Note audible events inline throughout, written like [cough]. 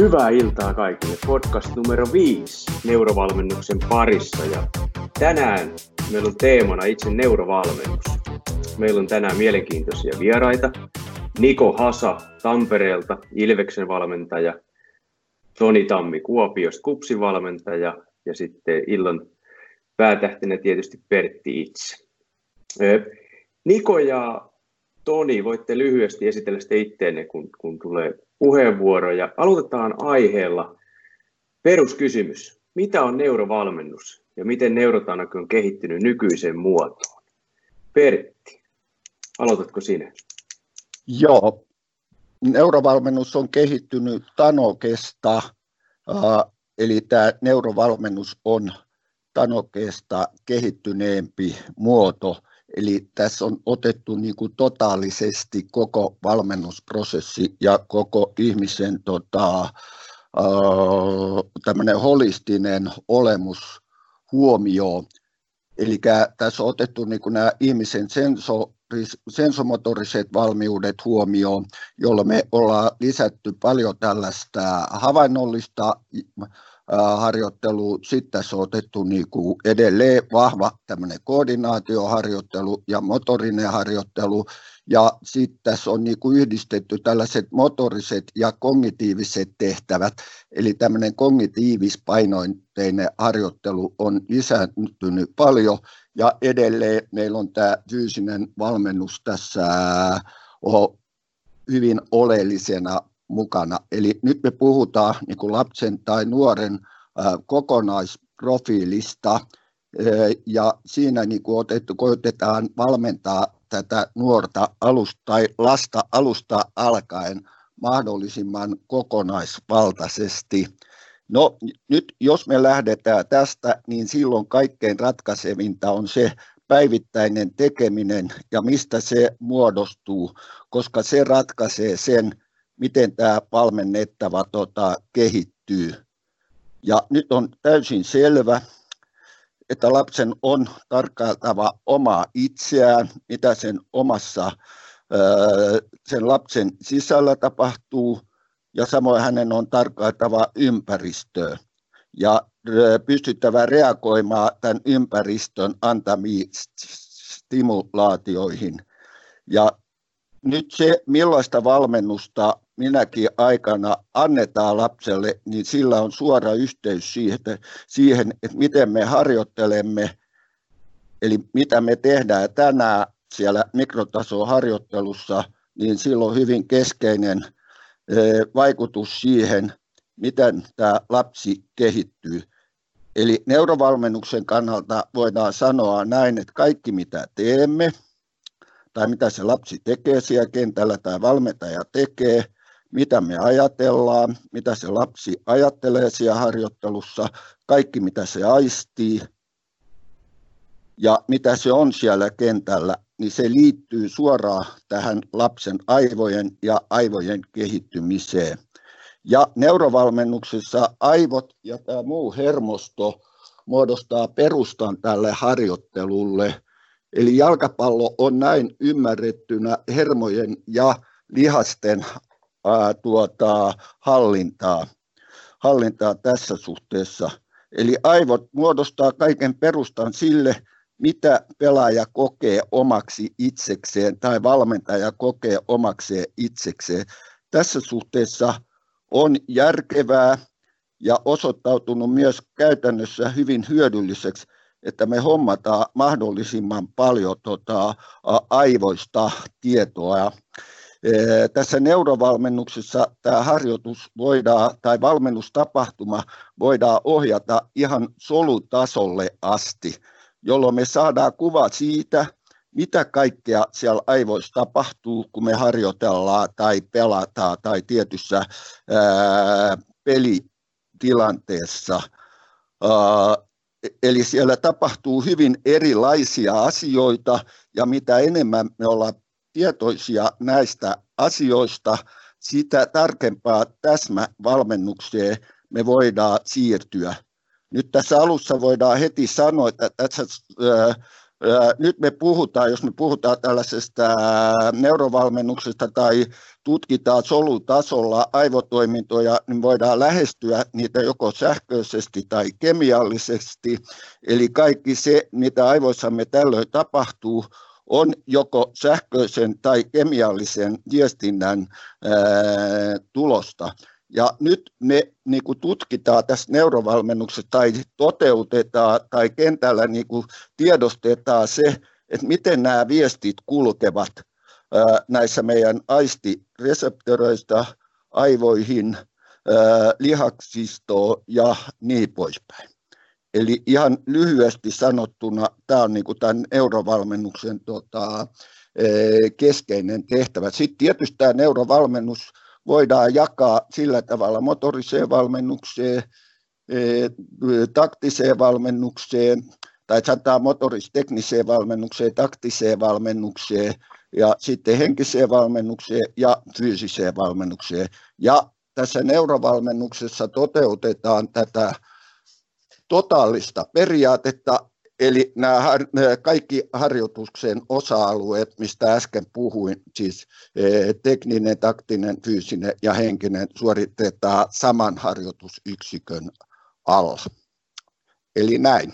Hyvää iltaa kaikille. Podcast numero 5 neurovalmennuksen parissa. Ja tänään meillä on teemana itse neurovalmennus. Meillä on tänään mielenkiintoisia vieraita. Niko Hasa Tampereelta, Ilveksen valmentaja. Toni Tammi Kuopiosta, Kupsin valmentaja. Ja sitten illan päätähtenä tietysti Pertti itse. Niko ja Toni, voitte lyhyesti esitellä sitten itteenne, kun, kun tulee puheenvuoroja. Aloitetaan aiheella. Peruskysymys. Mitä on neurovalmennus ja miten neurotanaki on kehittynyt nykyiseen muotoon? Pertti, aloitatko sinä? Joo. Neurovalmennus on kehittynyt Tanokesta, eli tämä neurovalmennus on Tanokesta kehittyneempi muoto – Eli tässä on otettu niin kuin totaalisesti koko valmennusprosessi ja koko ihmisen tota, tämmöinen holistinen olemus huomioon. Eli tässä on otettu niin kuin nämä ihmisen senso, sensomotoriset valmiudet huomioon, jolloin me ollaan lisätty paljon tällaista havainnollista harjoittelu, sitten tässä on otettu niin kuin edelleen vahva tämmöinen koordinaatioharjoittelu ja motorinen harjoittelu, ja sitten tässä on niin kuin yhdistetty tällaiset motoriset ja kognitiiviset tehtävät, eli tämmöinen kognitiivispainointeinen harjoittelu on lisääntynyt paljon, ja edelleen meillä on tämä fyysinen valmennus tässä on hyvin oleellisena mukana. Eli nyt me puhutaan niin kuin lapsen tai nuoren kokonaisprofiilista, ja siinä niin kuin otettu, koitetaan valmentaa tätä nuorta alusta, tai lasta alusta alkaen mahdollisimman kokonaisvaltaisesti. No nyt jos me lähdetään tästä, niin silloin kaikkein ratkaisevinta on se päivittäinen tekeminen ja mistä se muodostuu, koska se ratkaisee sen, miten tämä valmennettava tota, kehittyy. Ja nyt on täysin selvä, että lapsen on tarkkailtava omaa itseään, mitä sen omassa sen lapsen sisällä tapahtuu, ja samoin hänen on tarkkailtava ympäristöä ja pystyttävä reagoimaan tämän ympäristön antamiin stimulaatioihin. Ja nyt se, millaista valmennusta minäkin aikana annetaan lapselle, niin sillä on suora yhteys siihen, että miten me harjoittelemme, eli mitä me tehdään tänään siellä mikrotason harjoittelussa, niin sillä on hyvin keskeinen vaikutus siihen, miten tämä lapsi kehittyy. Eli neurovalmennuksen kannalta voidaan sanoa näin, että kaikki mitä teemme, tai mitä se lapsi tekee siellä kentällä tai valmentaja tekee, mitä me ajatellaan, mitä se lapsi ajattelee siellä harjoittelussa, kaikki mitä se aistii ja mitä se on siellä kentällä, niin se liittyy suoraan tähän lapsen aivojen ja aivojen kehittymiseen. Ja neurovalmennuksessa aivot ja tämä muu hermosto muodostaa perustan tälle harjoittelulle – Eli jalkapallo on näin ymmärrettynä hermojen ja lihasten ää, tuota, hallintaa, hallintaa tässä suhteessa. Eli aivot muodostaa kaiken perustan sille, mitä pelaaja kokee omaksi itsekseen tai valmentaja kokee omakseen itsekseen. Tässä suhteessa on järkevää ja osoittautunut myös käytännössä hyvin hyödylliseksi että me hommataan mahdollisimman paljon tota, aivoista tietoa. Tässä neurovalmennuksessa tämä harjoitus voidaan, tai valmennustapahtuma voidaan ohjata ihan solutasolle asti, jolloin me saadaan kuva siitä, mitä kaikkea siellä aivoissa tapahtuu, kun me harjoitellaan tai pelataan tai tietyssä ää, pelitilanteessa. Eli siellä tapahtuu hyvin erilaisia asioita ja mitä enemmän me ollaan tietoisia näistä asioista, sitä tarkempaa täsmävalmennukseen me voidaan siirtyä. Nyt tässä alussa voidaan heti sanoa, että tässä nyt me puhutaan, jos me puhutaan tällaisesta neurovalmennuksesta tai tutkitaan solutasolla aivotoimintoja, niin voidaan lähestyä niitä joko sähköisesti tai kemiallisesti. Eli kaikki se, mitä aivoissamme tällöin tapahtuu, on joko sähköisen tai kemiallisen viestinnän tulosta. Ja nyt me niin kuin tutkitaan tässä neurovalmennuksessa tai toteutetaan tai kentällä niin kuin tiedostetaan se, että miten nämä viestit kulkevat näissä meidän aistireseptoreista aivoihin, lihaksistoon ja niin poispäin. Eli ihan lyhyesti sanottuna tämä on niin kuin tämän eurovalmennuksen tota, keskeinen tehtävä. Sitten tietysti tämä neurovalmennus voidaan jakaa sillä tavalla motoriseen valmennukseen, taktiseen valmennukseen, tai sanotaan motoristekniseen valmennukseen, taktiseen valmennukseen, ja sitten henkiseen valmennukseen ja fyysiseen valmennukseen. Ja tässä neurovalmennuksessa toteutetaan tätä totaalista periaatetta, Eli nämä kaikki harjoituksen osa-alueet, mistä äsken puhuin, siis e, tekninen, taktinen, fyysinen ja henkinen, suoritetaan saman harjoitusyksikön alla. Eli näin.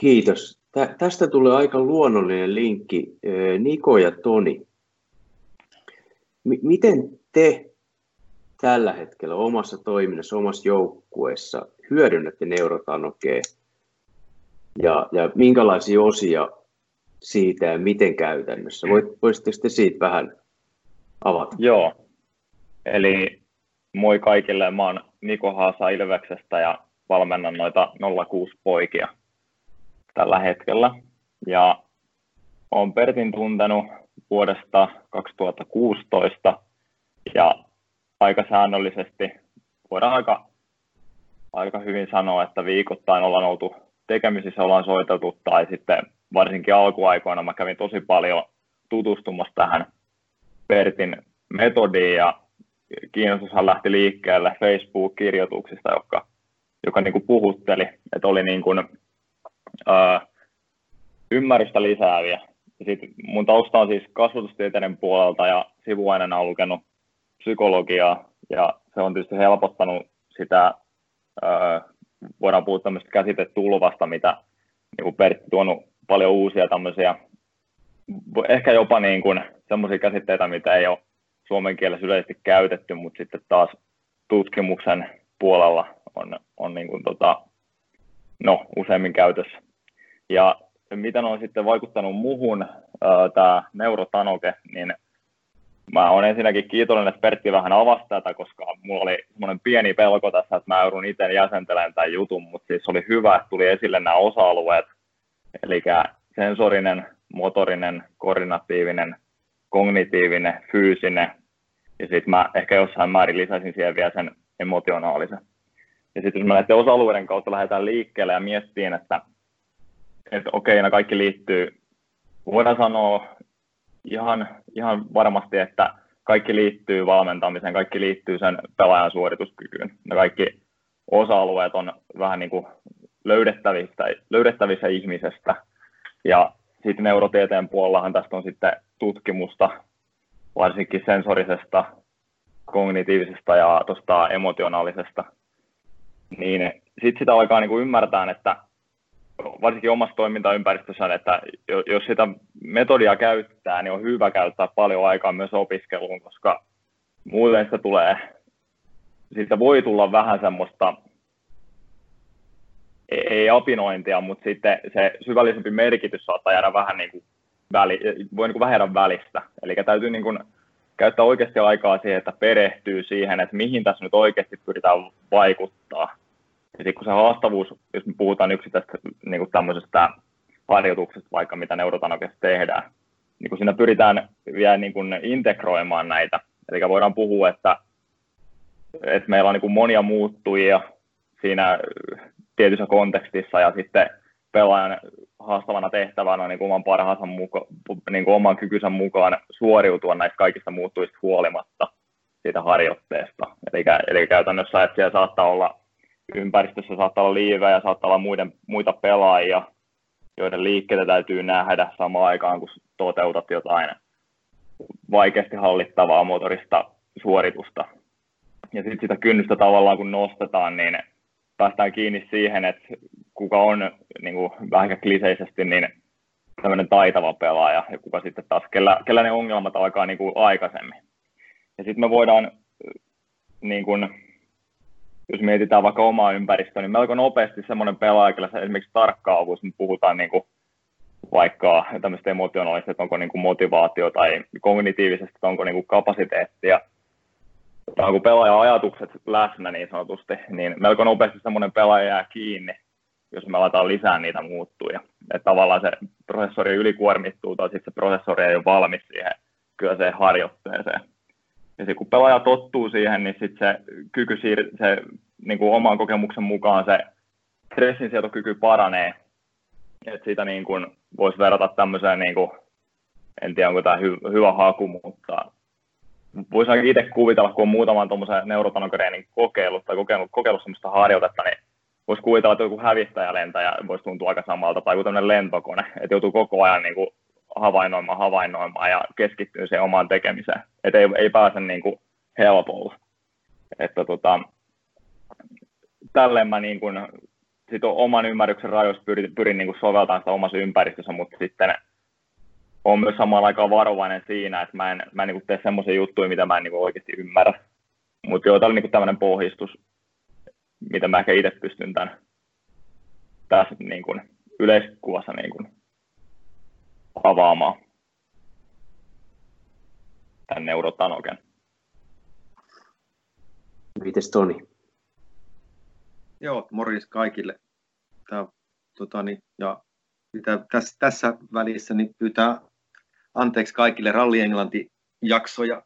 Kiitos. Tästä tulee aika luonnollinen linkki. E, Niko ja Toni, miten te tällä hetkellä omassa toiminnassa, omassa joukkueessa hyödynnätte neurotanokea ja, ja minkälaisia osia siitä ja miten käytännössä? Voisitteko te siitä vähän avata? Joo, eli moi kaikille, mä oon Niko Haasa Ilveksestä ja valmennan noita 06 poikia tällä hetkellä. Ja olen Pertin tuntenut vuodesta 2016 ja aika säännöllisesti, voidaan aika, aika hyvin sanoa, että viikoittain ollaan oltu tekemisissä ollaan soiteltu tai sitten varsinkin alkuaikoina mä kävin tosi paljon tutustumassa tähän Pertin metodiin ja kiinnostushan lähti liikkeelle Facebook-kirjoituksista, joka, joka niin kuin puhutteli, että oli niin kuin, ää, ymmärrystä lisääviä. Ja sit mun tausta on siis kasvatustieteiden puolelta ja sivuaineena on lukenut psykologiaa ja se on tietysti helpottanut sitä ää, voidaan puhua tämmöistä käsitetulvasta, mitä niin kuin Pertti tuonut paljon uusia tämmöisiä, ehkä jopa niin kuin semmoisia käsitteitä, mitä ei ole suomen kielessä yleisesti käytetty, mutta sitten taas tutkimuksen puolella on, on niin kuin tota, no, useimmin käytössä. Ja miten on sitten vaikuttanut muuhun tämä neurotanoke, niin mä olen ensinnäkin kiitollinen, että Pertti vähän avasi tätä, koska mulla oli semmoinen pieni pelko tässä, että mä joudun itse jäsentelemään tämän jutun, mutta siis oli hyvä, että tuli esille nämä osa-alueet, eli sensorinen, motorinen, koordinatiivinen, kognitiivinen, fyysinen, ja sitten mä ehkä jossain määrin lisäsin siihen vielä sen emotionaalisen. Ja sitten jos me lähdetään osa-alueiden kautta lähdetään liikkeelle ja miettiin, että, että okei, nämä kaikki liittyy, voidaan sanoa ihan, ihan varmasti, että kaikki liittyy valmentamiseen, kaikki liittyy sen pelaajan suorituskykyyn. Ne kaikki osa-alueet on vähän niin kuin löydettävissä, löydettävissä ihmisestä. Ja sitten neurotieteen puolellahan tästä on sitten tutkimusta, varsinkin sensorisesta, kognitiivisesta ja tuosta emotionaalisesta. Niin sitten sitä alkaa niin kuin ymmärtää, että varsinkin omassa toimintaympäristössä, että jos sitä metodia käyttää, niin on hyvä käyttää paljon aikaa myös opiskeluun, koska muuten sitä tulee, siitä voi tulla vähän semmoista, ei apinointia, mutta sitten se syvällisempi merkitys saattaa jäädä vähän niin kuin väli, voi niin kuin vähän jäädä välistä. Eli täytyy niin kuin käyttää oikeasti aikaa siihen, että perehtyy siihen, että mihin tässä nyt oikeasti pyritään vaikuttaa. Ja sitten kun se haastavuus, jos me puhutaan yksittäistä niin kuin tämmöisestä harjoituksesta, vaikka mitä neurotanokessa tehdään, niin kun siinä pyritään vielä niin kuin integroimaan näitä. Eli voidaan puhua, että, että meillä on niin kuin monia muuttujia siinä tietyssä kontekstissa ja sitten pelaajan haastavana tehtävänä niin kuin oman parhaansa muka, niin kuin oman kykynsä mukaan suoriutua näistä kaikista muuttujista huolimatta siitä harjoitteesta. Eli, eli käytännössä, että siellä saattaa olla ympäristössä saattaa olla liivejä, saattaa olla muiden, muita pelaajia, joiden liikkeitä täytyy nähdä samaan aikaan, kun toteutat jotain vaikeasti hallittavaa motorista suoritusta. Ja sitten sitä kynnystä tavallaan kun nostetaan, niin päästään kiinni siihen, että kuka on niin kuin vähän kliseisesti niin tämmöinen taitava pelaaja ja kuka sitten taas, kellä, kellä ne ongelmat alkaa niin kuin aikaisemmin. Ja sitten me voidaan, niin kuin, jos mietitään vaikka omaa ympäristöä, niin melko nopeasti semmoinen pelaaja, kyllä esimerkiksi tarkkaavuus, me puhutaan niin kuin vaikka tämmöistä emotionaalista, että onko niin kuin motivaatio tai kognitiivisesti, että onko niin kuin kapasiteettia, tai onko pelaajan ajatukset läsnä niin sanotusti, niin melko nopeasti semmoinen pelaaja jää kiinni, jos me aletaan lisää niitä muuttuja. Että tavallaan se prosessori ylikuormittuu tai sitten se prosessori ei ole valmis siihen kyllä se harjoitteeseen. Ja sitten kun pelaaja tottuu siihen, niin sitten se kyky siir- se niin kuin oman kokemuksen mukaan se stressinsietokyky paranee. Että siitä niin kuin voisi verrata tämmöiseen, niin kuin, en tiedä onko tämä hy- hyvä haku, mutta voisi itse kuvitella, kun on muutaman tuommoisen neurotanokreenin kokeillut tai kokeillut, kokeillut semmoista harjoitetta, niin voisi kuvitella, että joku hävittäjälentäjä voisi tuntua aika samalta, tai joku tämmöinen lentokone, että joutuu koko ajan niin kuin havainnoimaan, havainnoimaan ja keskittyy siihen omaan tekemiseen. Että ei, ei pääse niin kuin helpolla. Että tota, tälleen mä niin kuin, sit oman ymmärryksen rajoissa pyrin, pyrin niin kuin soveltamaan sitä omassa ympäristössä, mutta sitten on myös samalla aikaa varovainen siinä, että mä en, mä en niin kuin tee semmoisia juttuja, mitä mä en niin kuin oikeasti ymmärrä. Mutta joo, tämä oli niin tämmöinen pohjistus, mitä mä ehkä itse pystyn tämän tässä niin kuin yleiskuvassa niin kuin avaamaan tämän neurotanoken. Mites Toni? Joo, morjens kaikille. Tämä, tota, niin, ja mitä tässä, tässä välissä niin pyytää anteeksi kaikille Ralli Englanti-jaksoja.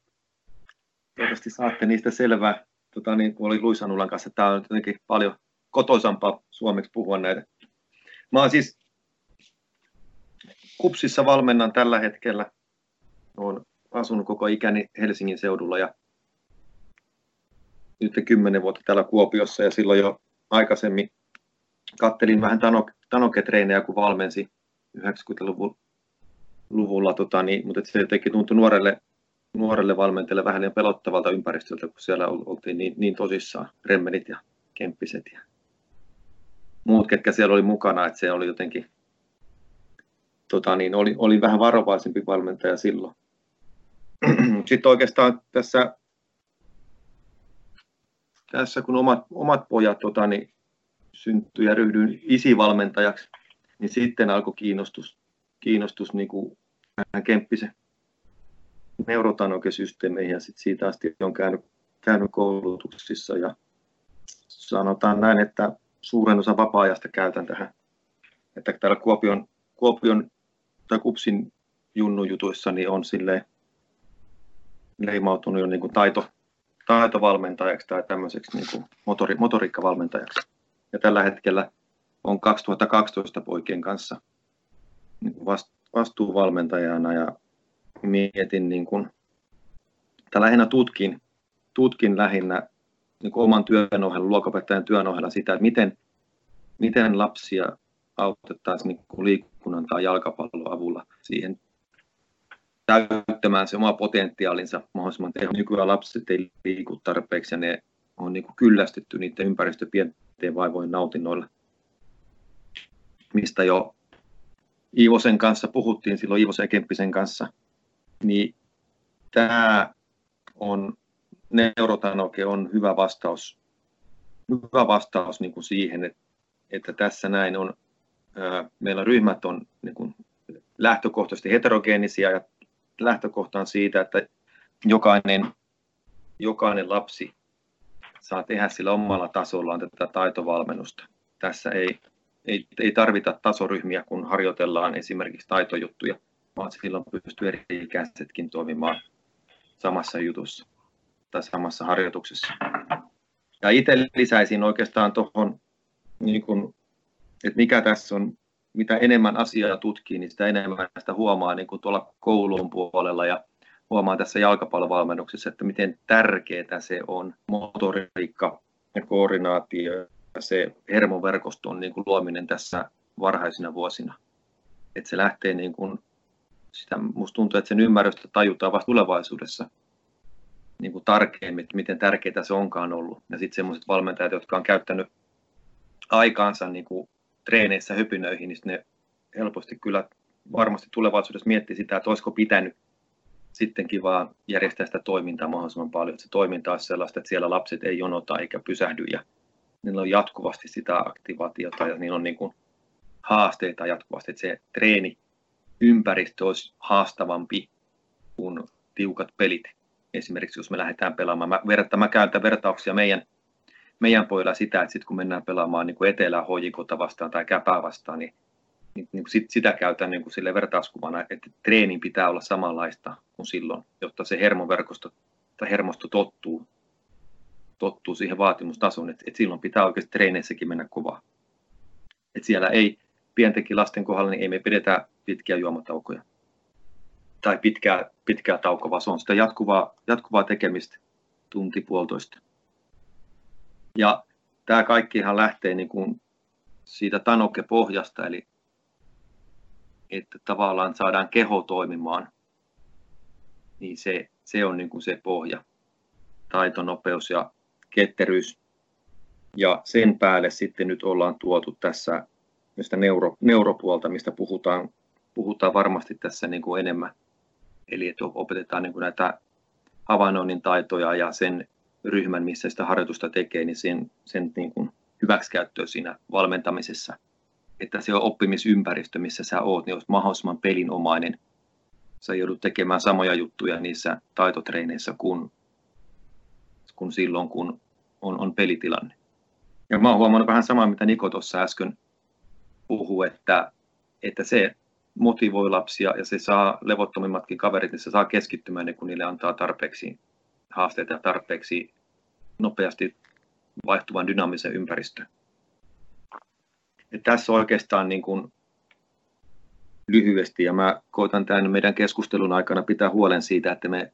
Toivottavasti saatte niistä selvää. Tota, niin, kun oli Luisanulan kanssa, tämä on jotenkin paljon kotoisampaa suomeksi puhua näitä. Mä oon siis Kupsissa valmennan tällä hetkellä. Olen asunut koko ikäni Helsingin seudulla ja nyt kymmenen vuotta täällä Kuopiossa ja silloin jo aikaisemmin kattelin vähän tanoketreinejä, kun valmensi 90-luvulla, tota, niin, mutta se jotenkin tuntui nuorelle, nuorelle valmentajalle vähän pelottavalta ympäristöltä, kun siellä oltiin niin, niin tosissaan, remmenit ja kemppiset ja muut, ketkä siellä oli mukana, että se oli jotenkin tota, niin oli, oli vähän varovaisempi valmentaja silloin. [clears throat] Sitten oikeastaan tässä, tässä kun omat, omat pojat tota, niin syntyi ja ryhdyin isivalmentajaksi, niin sitten alkoi kiinnostus, kiinnostus niin kuin Kemppisen neurotanokesysteemeihin ja sitten siitä asti on käynyt, käynyt koulutuksissa ja sanotaan näin, että suuren osa vapaa-ajasta käytän tähän. Että täällä Kuopion, Kuopion tai Kupsin junnujutuissa niin on sille leimautunut jo niin kuin taito, taitovalmentajaksi tai tämmöiseksi niin kuin motori, motoriikkavalmentajaksi. Ja tällä hetkellä on 2012 poikien kanssa niin vastuuvalmentajana ja mietin niin kuin, tai lähinnä tutkin, tutkin lähinnä niin kuin oman työn ohella, luokapettajan työn ohella sitä, että miten, miten lapsia autettaisiin niin liikunnan tai jalkapallon avulla siihen täyttämään se oma potentiaalinsa mahdollisimman tehokkaasti. Nykyään lapset ei liiku tarpeeksi ja ne on niin kuin kyllästytty niiden ympäristöpienten vaivojen nautinnoilla, mistä jo Iivosen kanssa puhuttiin silloin Iivosen ja Kemppisen kanssa, niin tämä on, neurotanoke on hyvä vastaus, hyvä vastaus niin kuin siihen, että, että tässä näin on meillä ryhmät on niin kuin lähtökohtaisesti heterogeenisia ja lähtökohta on siitä, että jokainen, jokainen lapsi saa tehdä sillä omalla tasollaan tätä taitovalmennusta. Tässä ei, ei, ei tarvita tasoryhmiä, kun harjoitellaan esimerkiksi taitojuttuja, vaan silloin pystyy eri ikäisetkin toimimaan samassa jutussa tai samassa harjoituksessa. Ja itse lisäisin oikeastaan tuohon niin että mikä tässä on, mitä enemmän asiaa tutkii, niin sitä enemmän sitä huomaa niin kuin tuolla koulun puolella ja huomaa tässä jalkapallovalmennuksessa, että miten tärkeää se on motoriikka ja koordinaatio ja se hermoverkoston niin kuin luominen tässä varhaisina vuosina. että se lähtee niin kuin, sitä, musta tuntuu, että sen ymmärrystä tajutaan vasta tulevaisuudessa niin kuin tarkemmin, että miten tärkeää se onkaan ollut. Ja sitten semmoiset valmentajat, jotka on käyttänyt aikaansa niin kuin treeneissä höpinöihin, niin ne helposti kyllä varmasti tulevaisuudessa miettii sitä, että olisiko pitänyt sittenkin vaan järjestää sitä toimintaa mahdollisimman paljon, että se toiminta on sellaista, että siellä lapset ei jonota eikä pysähdy ja niillä on jatkuvasti sitä aktivaatiota ja niillä on niin kuin haasteita jatkuvasti, että se treeni ympäristö olisi haastavampi kuin tiukat pelit. Esimerkiksi jos me lähdetään pelaamaan, mä, mä käytän vertauksia meidän, meidän pojilla sitä, että sitten kun mennään pelaamaan niin kuin etelä-hojikota vastaan tai käpää vastaan, niin niin, niin sit, sitä käytän niin kuin sille vertauskuvana, että treenin pitää olla samanlaista kuin silloin, jotta se hermoverkosto tai hermosto tottuu, tottuu siihen vaatimustasoon, että, että silloin pitää oikeasti treeneissäkin mennä kovaa. Että siellä ei pientenkin lasten kohdalla, niin ei me pidetä pitkiä juomataukoja tai pitkää, pitkää taukoa, vaan se on sitä jatkuvaa, jatkuvaa tekemistä tunti puolitoista. Ja tämä kaikkihan lähtee niin kuin siitä tanoke-pohjasta, eli että tavallaan saadaan keho toimimaan, niin se, se on niin kuin se pohja. Taito, nopeus ja ketteryys. Ja sen päälle sitten nyt ollaan tuotu tässä mistä neuro, neuropuolta, mistä puhutaan, puhutaan varmasti tässä niin kuin enemmän. Eli että opetetaan niin kuin näitä havainnoinnin taitoja ja sen ryhmän, missä sitä harjoitusta tekee, niin sen, sen niin kuin hyväksikäyttöä siinä valmentamisessa – että se on oppimisympäristö, missä sä oot, niin olisi mahdollisimman pelinomainen. Sä joudut tekemään samoja juttuja niissä taitotreineissä kuin, kuin silloin, kun on, on pelitilanne. Ja mä oon huomannut vähän samaa, mitä Niko tuossa äsken puhui, että, että se motivoi lapsia ja se saa levottomimmatkin kaverit, niin se saa keskittymään, kun niille antaa tarpeeksi haasteita ja tarpeeksi nopeasti vaihtuvan dynaamisen ympäristön. Ja tässä oikeastaan niin kuin lyhyesti, ja mä koitan tämän meidän keskustelun aikana pitää huolen siitä, että me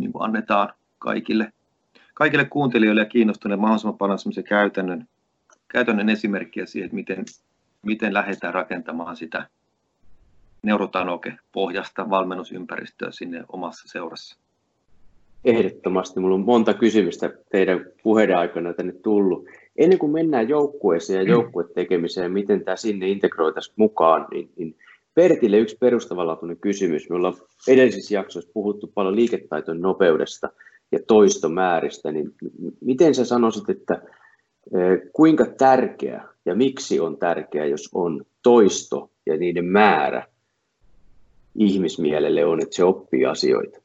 niin kuin annetaan kaikille, kaikille kuuntelijoille ja kiinnostuneille mahdollisimman paljon käytännön, käytännön esimerkkiä siihen, että miten, miten lähdetään rakentamaan sitä neurotanoke-pohjasta valmennusympäristöä sinne omassa seurassa. Ehdottomasti. Minulla on monta kysymystä teidän puheiden aikana tänne tullut ennen kuin mennään joukkueeseen ja joukkuetekemiseen, miten tämä sinne integroitaisiin mukaan, niin, niin Pertille yksi perustavanlaatuinen kysymys. Me ollaan edellisissä jaksoissa puhuttu paljon liiketaiton nopeudesta ja toistomääristä, niin miten sä sanoisit, että kuinka tärkeä ja miksi on tärkeää, jos on toisto ja niiden määrä ihmismielelle on, että se oppii asioita?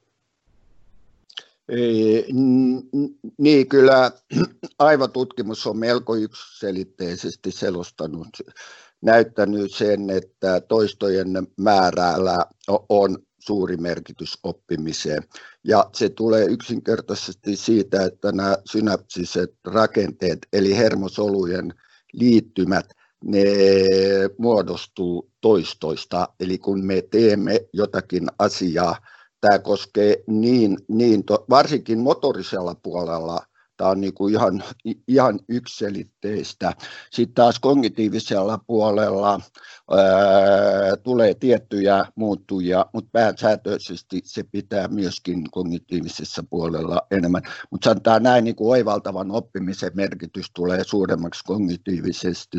Niin, kyllä [clears throat] aivotutkimus on melko yksiselitteisesti selostanut, näyttänyt sen, että toistojen määrällä on suuri merkitys oppimiseen. Ja se tulee yksinkertaisesti siitä, että nämä synapsiset rakenteet, eli hermosolujen liittymät, ne muodostuu toistoista. Eli kun me teemme jotakin asiaa, tämä koskee niin, niin to, varsinkin motorisella puolella tämä on niin kuin ihan, ihan ykselitteistä. Sitten taas kognitiivisella puolella ää, tulee tiettyjä muuttujia, mutta pääsääntöisesti se pitää myöskin kognitiivisessa puolella enemmän. Mutta sanotaan näin, niin kuin oivaltavan oppimisen merkitys tulee suuremmaksi kognitiivisesti.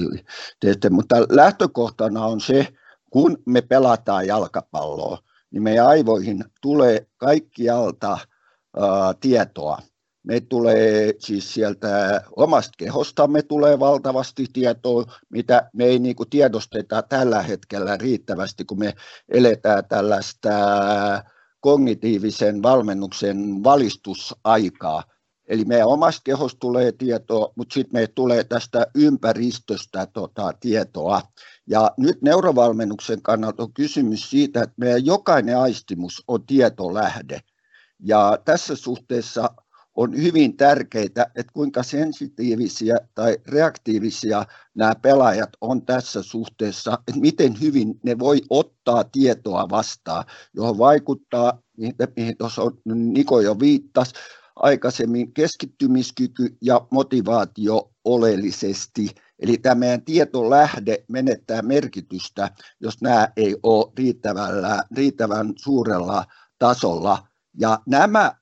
Mutta lähtökohtana on se, kun me pelataan jalkapalloa, niin meidän aivoihin tulee kaikkialta tietoa. Me tulee siis sieltä omasta kehostamme tulee valtavasti tietoa, mitä me ei niin kuin tiedosteta tällä hetkellä riittävästi, kun me eletään tällaista kognitiivisen valmennuksen valistusaikaa. Eli meidän omasta kehosta tulee tietoa, mutta sitten meille tulee tästä ympäristöstä tota, tietoa. Ja nyt neurovalmennuksen kannalta on kysymys siitä, että meidän jokainen aistimus on tietolähde. Ja tässä suhteessa on hyvin tärkeää, että kuinka sensitiivisiä tai reaktiivisia nämä pelaajat on tässä suhteessa, että miten hyvin ne voi ottaa tietoa vastaan, johon vaikuttaa, mihin tuossa Niko jo viittasi, aikaisemmin keskittymiskyky ja motivaatio oleellisesti – Eli tämä meidän tietolähde menettää merkitystä, jos nämä ei ole riittävällä, riittävän suurella tasolla. Ja nämä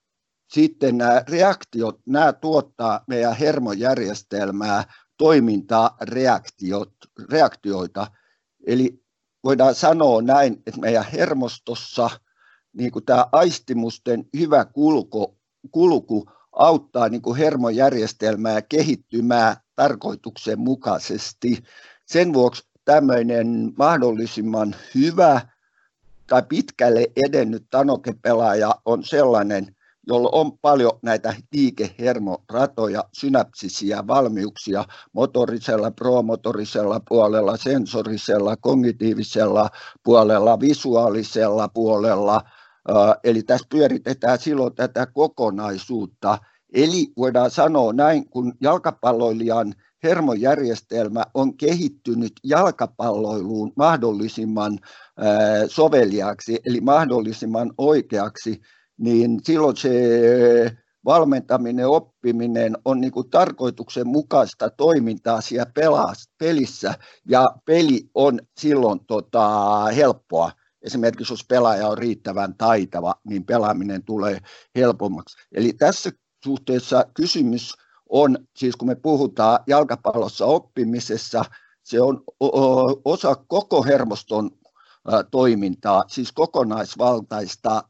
sitten nämä reaktiot, nämä tuottaa meidän hermojärjestelmää toimintaa reaktiot, reaktioita. Eli voidaan sanoa näin, että meidän hermostossa niin kuin tämä aistimusten hyvä kulku, kulku auttaa niin kuin hermojärjestelmää kehittymään tarkoituksenmukaisesti. Sen vuoksi tämmöinen mahdollisimman hyvä tai pitkälle edennyt tanokepelaaja on sellainen, jolla on paljon näitä liikehermoratoja, synapsisia valmiuksia motorisella, promotorisella puolella, sensorisella, kognitiivisella puolella, visuaalisella puolella. Eli tässä pyöritetään silloin tätä kokonaisuutta. Eli voidaan sanoa näin, kun jalkapalloilijan hermojärjestelmä on kehittynyt jalkapalloiluun mahdollisimman soveliaaksi, eli mahdollisimman oikeaksi, niin silloin se valmentaminen, oppiminen on niin kuin tarkoituksenmukaista toimintaa siellä pelissä ja peli on silloin tota, helppoa. Esimerkiksi jos pelaaja on riittävän taitava, niin pelaaminen tulee helpommaksi. Eli tässä suhteessa kysymys on, siis kun me puhutaan jalkapallossa oppimisessa, se on osa koko hermoston toimintaa, siis kokonaisvaltaista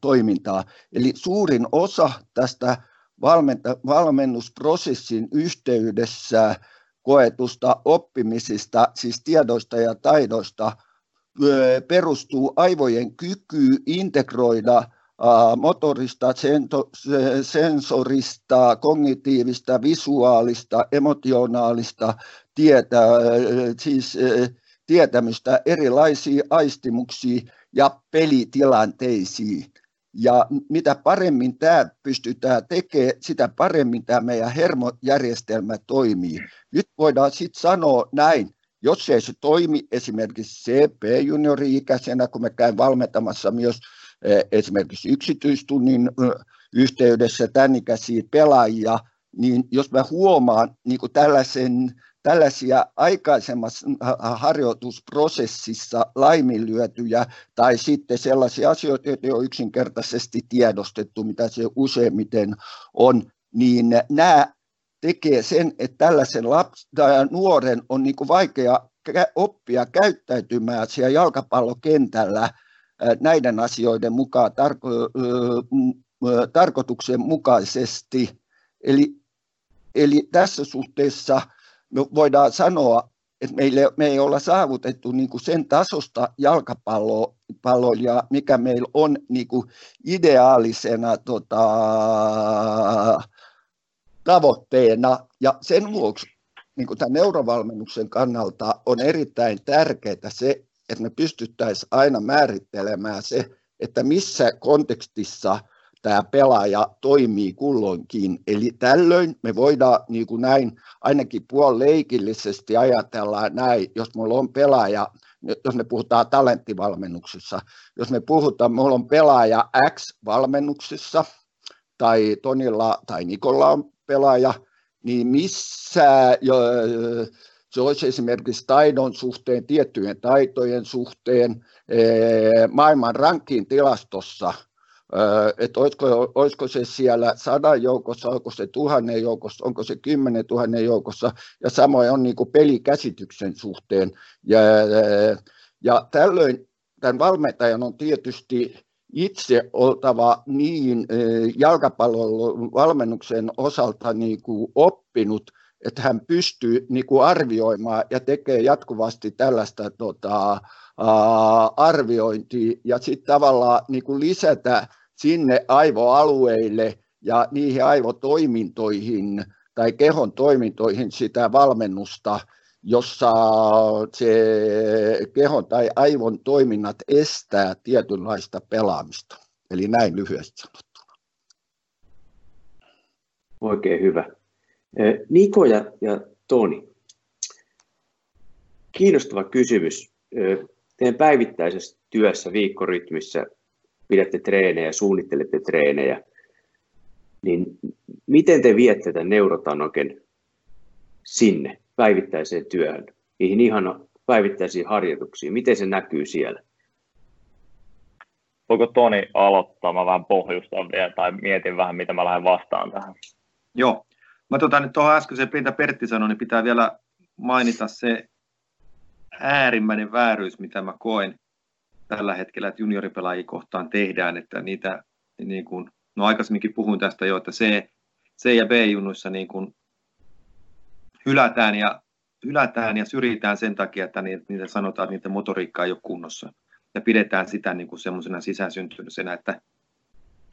toimintaa. Eli suurin osa tästä valmennusprosessin yhteydessä koetusta oppimisista, siis tiedoista ja taidoista, perustuu aivojen kykyyn integroida motorista, sensorista, kognitiivista, visuaalista, emotionaalista tietä, siis tietämystä erilaisiin aistimuksiin ja pelitilanteisiin. Ja mitä paremmin tämä pystytään tekemään, sitä paremmin tämä meidän hermojärjestelmä toimii. Nyt voidaan sitten sanoa näin, jos ei se toimi esimerkiksi CP-juniori-ikäisenä, kun me käyn valmentamassa myös esimerkiksi yksityistunnin eh, yhteydessä tämän ikäisiä pelaajia, niin jos mä huomaan niin kuin tällaisen tällaisia aikaisemmassa harjoitusprosessissa laiminlyötyjä tai sitten sellaisia asioita, joita ei ole yksinkertaisesti tiedostettu, mitä se useimmiten on, niin nämä tekee sen, että tällaisen lapsen tai nuoren on niin kuin vaikea oppia käyttäytymään siellä jalkapallokentällä näiden asioiden mukaan tarko- tarkoituksenmukaisesti. Eli, eli tässä suhteessa me voidaan sanoa, että meille, me ei olla saavutettu niin kuin sen tasosta jalkapalloa, mikä meillä on niin kuin ideaalisena tota, tavoitteena. Ja sen vuoksi niin kuin tämän neurovalmennuksen kannalta on erittäin tärkeää se, että me pystyttäisiin aina määrittelemään se, että missä kontekstissa – tämä pelaaja toimii kulloinkin. Eli tällöin me voidaan niin kuin näin ainakin puolileikillisesti ajatella näin, jos mulla on pelaaja, jos me puhutaan talenttivalmennuksessa, jos me puhutaan, mulla on pelaaja X valmennuksessa, tai Tonilla tai Nikolla on pelaaja, niin missä se olisi esimerkiksi taidon suhteen, tiettyjen taitojen suhteen, maailman rankin tilastossa – että olisiko, olisiko se siellä sadan joukossa, onko se tuhannen joukossa, onko se kymmenen tuhannen joukossa, ja samoin on niin pelikäsityksen suhteen. Ja, ja tällöin tämän valmentajan on tietysti itse oltava niin jalkapallon valmennuksen osalta niin kuin oppinut, että hän pystyy niin kuin arvioimaan ja tekee jatkuvasti tällaista tota, arviointia ja sitten tavallaan niin kuin lisätä sinne aivoalueille ja niihin aivotoimintoihin tai kehon toimintoihin sitä valmennusta, jossa se kehon tai aivon toiminnat estää tietynlaista pelaamista. Eli näin lyhyesti sanottuna. Oikein hyvä. Niko ja, ja Toni, kiinnostava kysymys. Teidän päivittäisessä työssä viikkorytmissä pidätte treenejä, suunnittelette treenejä, niin miten te viette tämän neurotanoken sinne? päivittäiseen työhön, niihin ihan päivittäisiin harjoituksiin? Miten se näkyy siellä? Voiko Toni aloittaa? Mä vähän pohjustan vielä tai mietin vähän, mitä mä lähden vastaan tähän. Joo. Mä tota, nyt tuohon äskeiseen, mitä Pertti sanoi, niin pitää vielä mainita se äärimmäinen vääryys, mitä mä koen tällä hetkellä, että junioripelaajia kohtaan tehdään, että niitä niin kuin, no aikaisemminkin puhuin tästä jo, että C, C ja B-junnuissa niin kuin hylätään ja, hylätään ja syrjitään sen takia, että niitä sanotaan, että niiden motoriikka ei ole kunnossa. Ja pidetään sitä niin kuin semmoisena sisäsyntyisenä, että,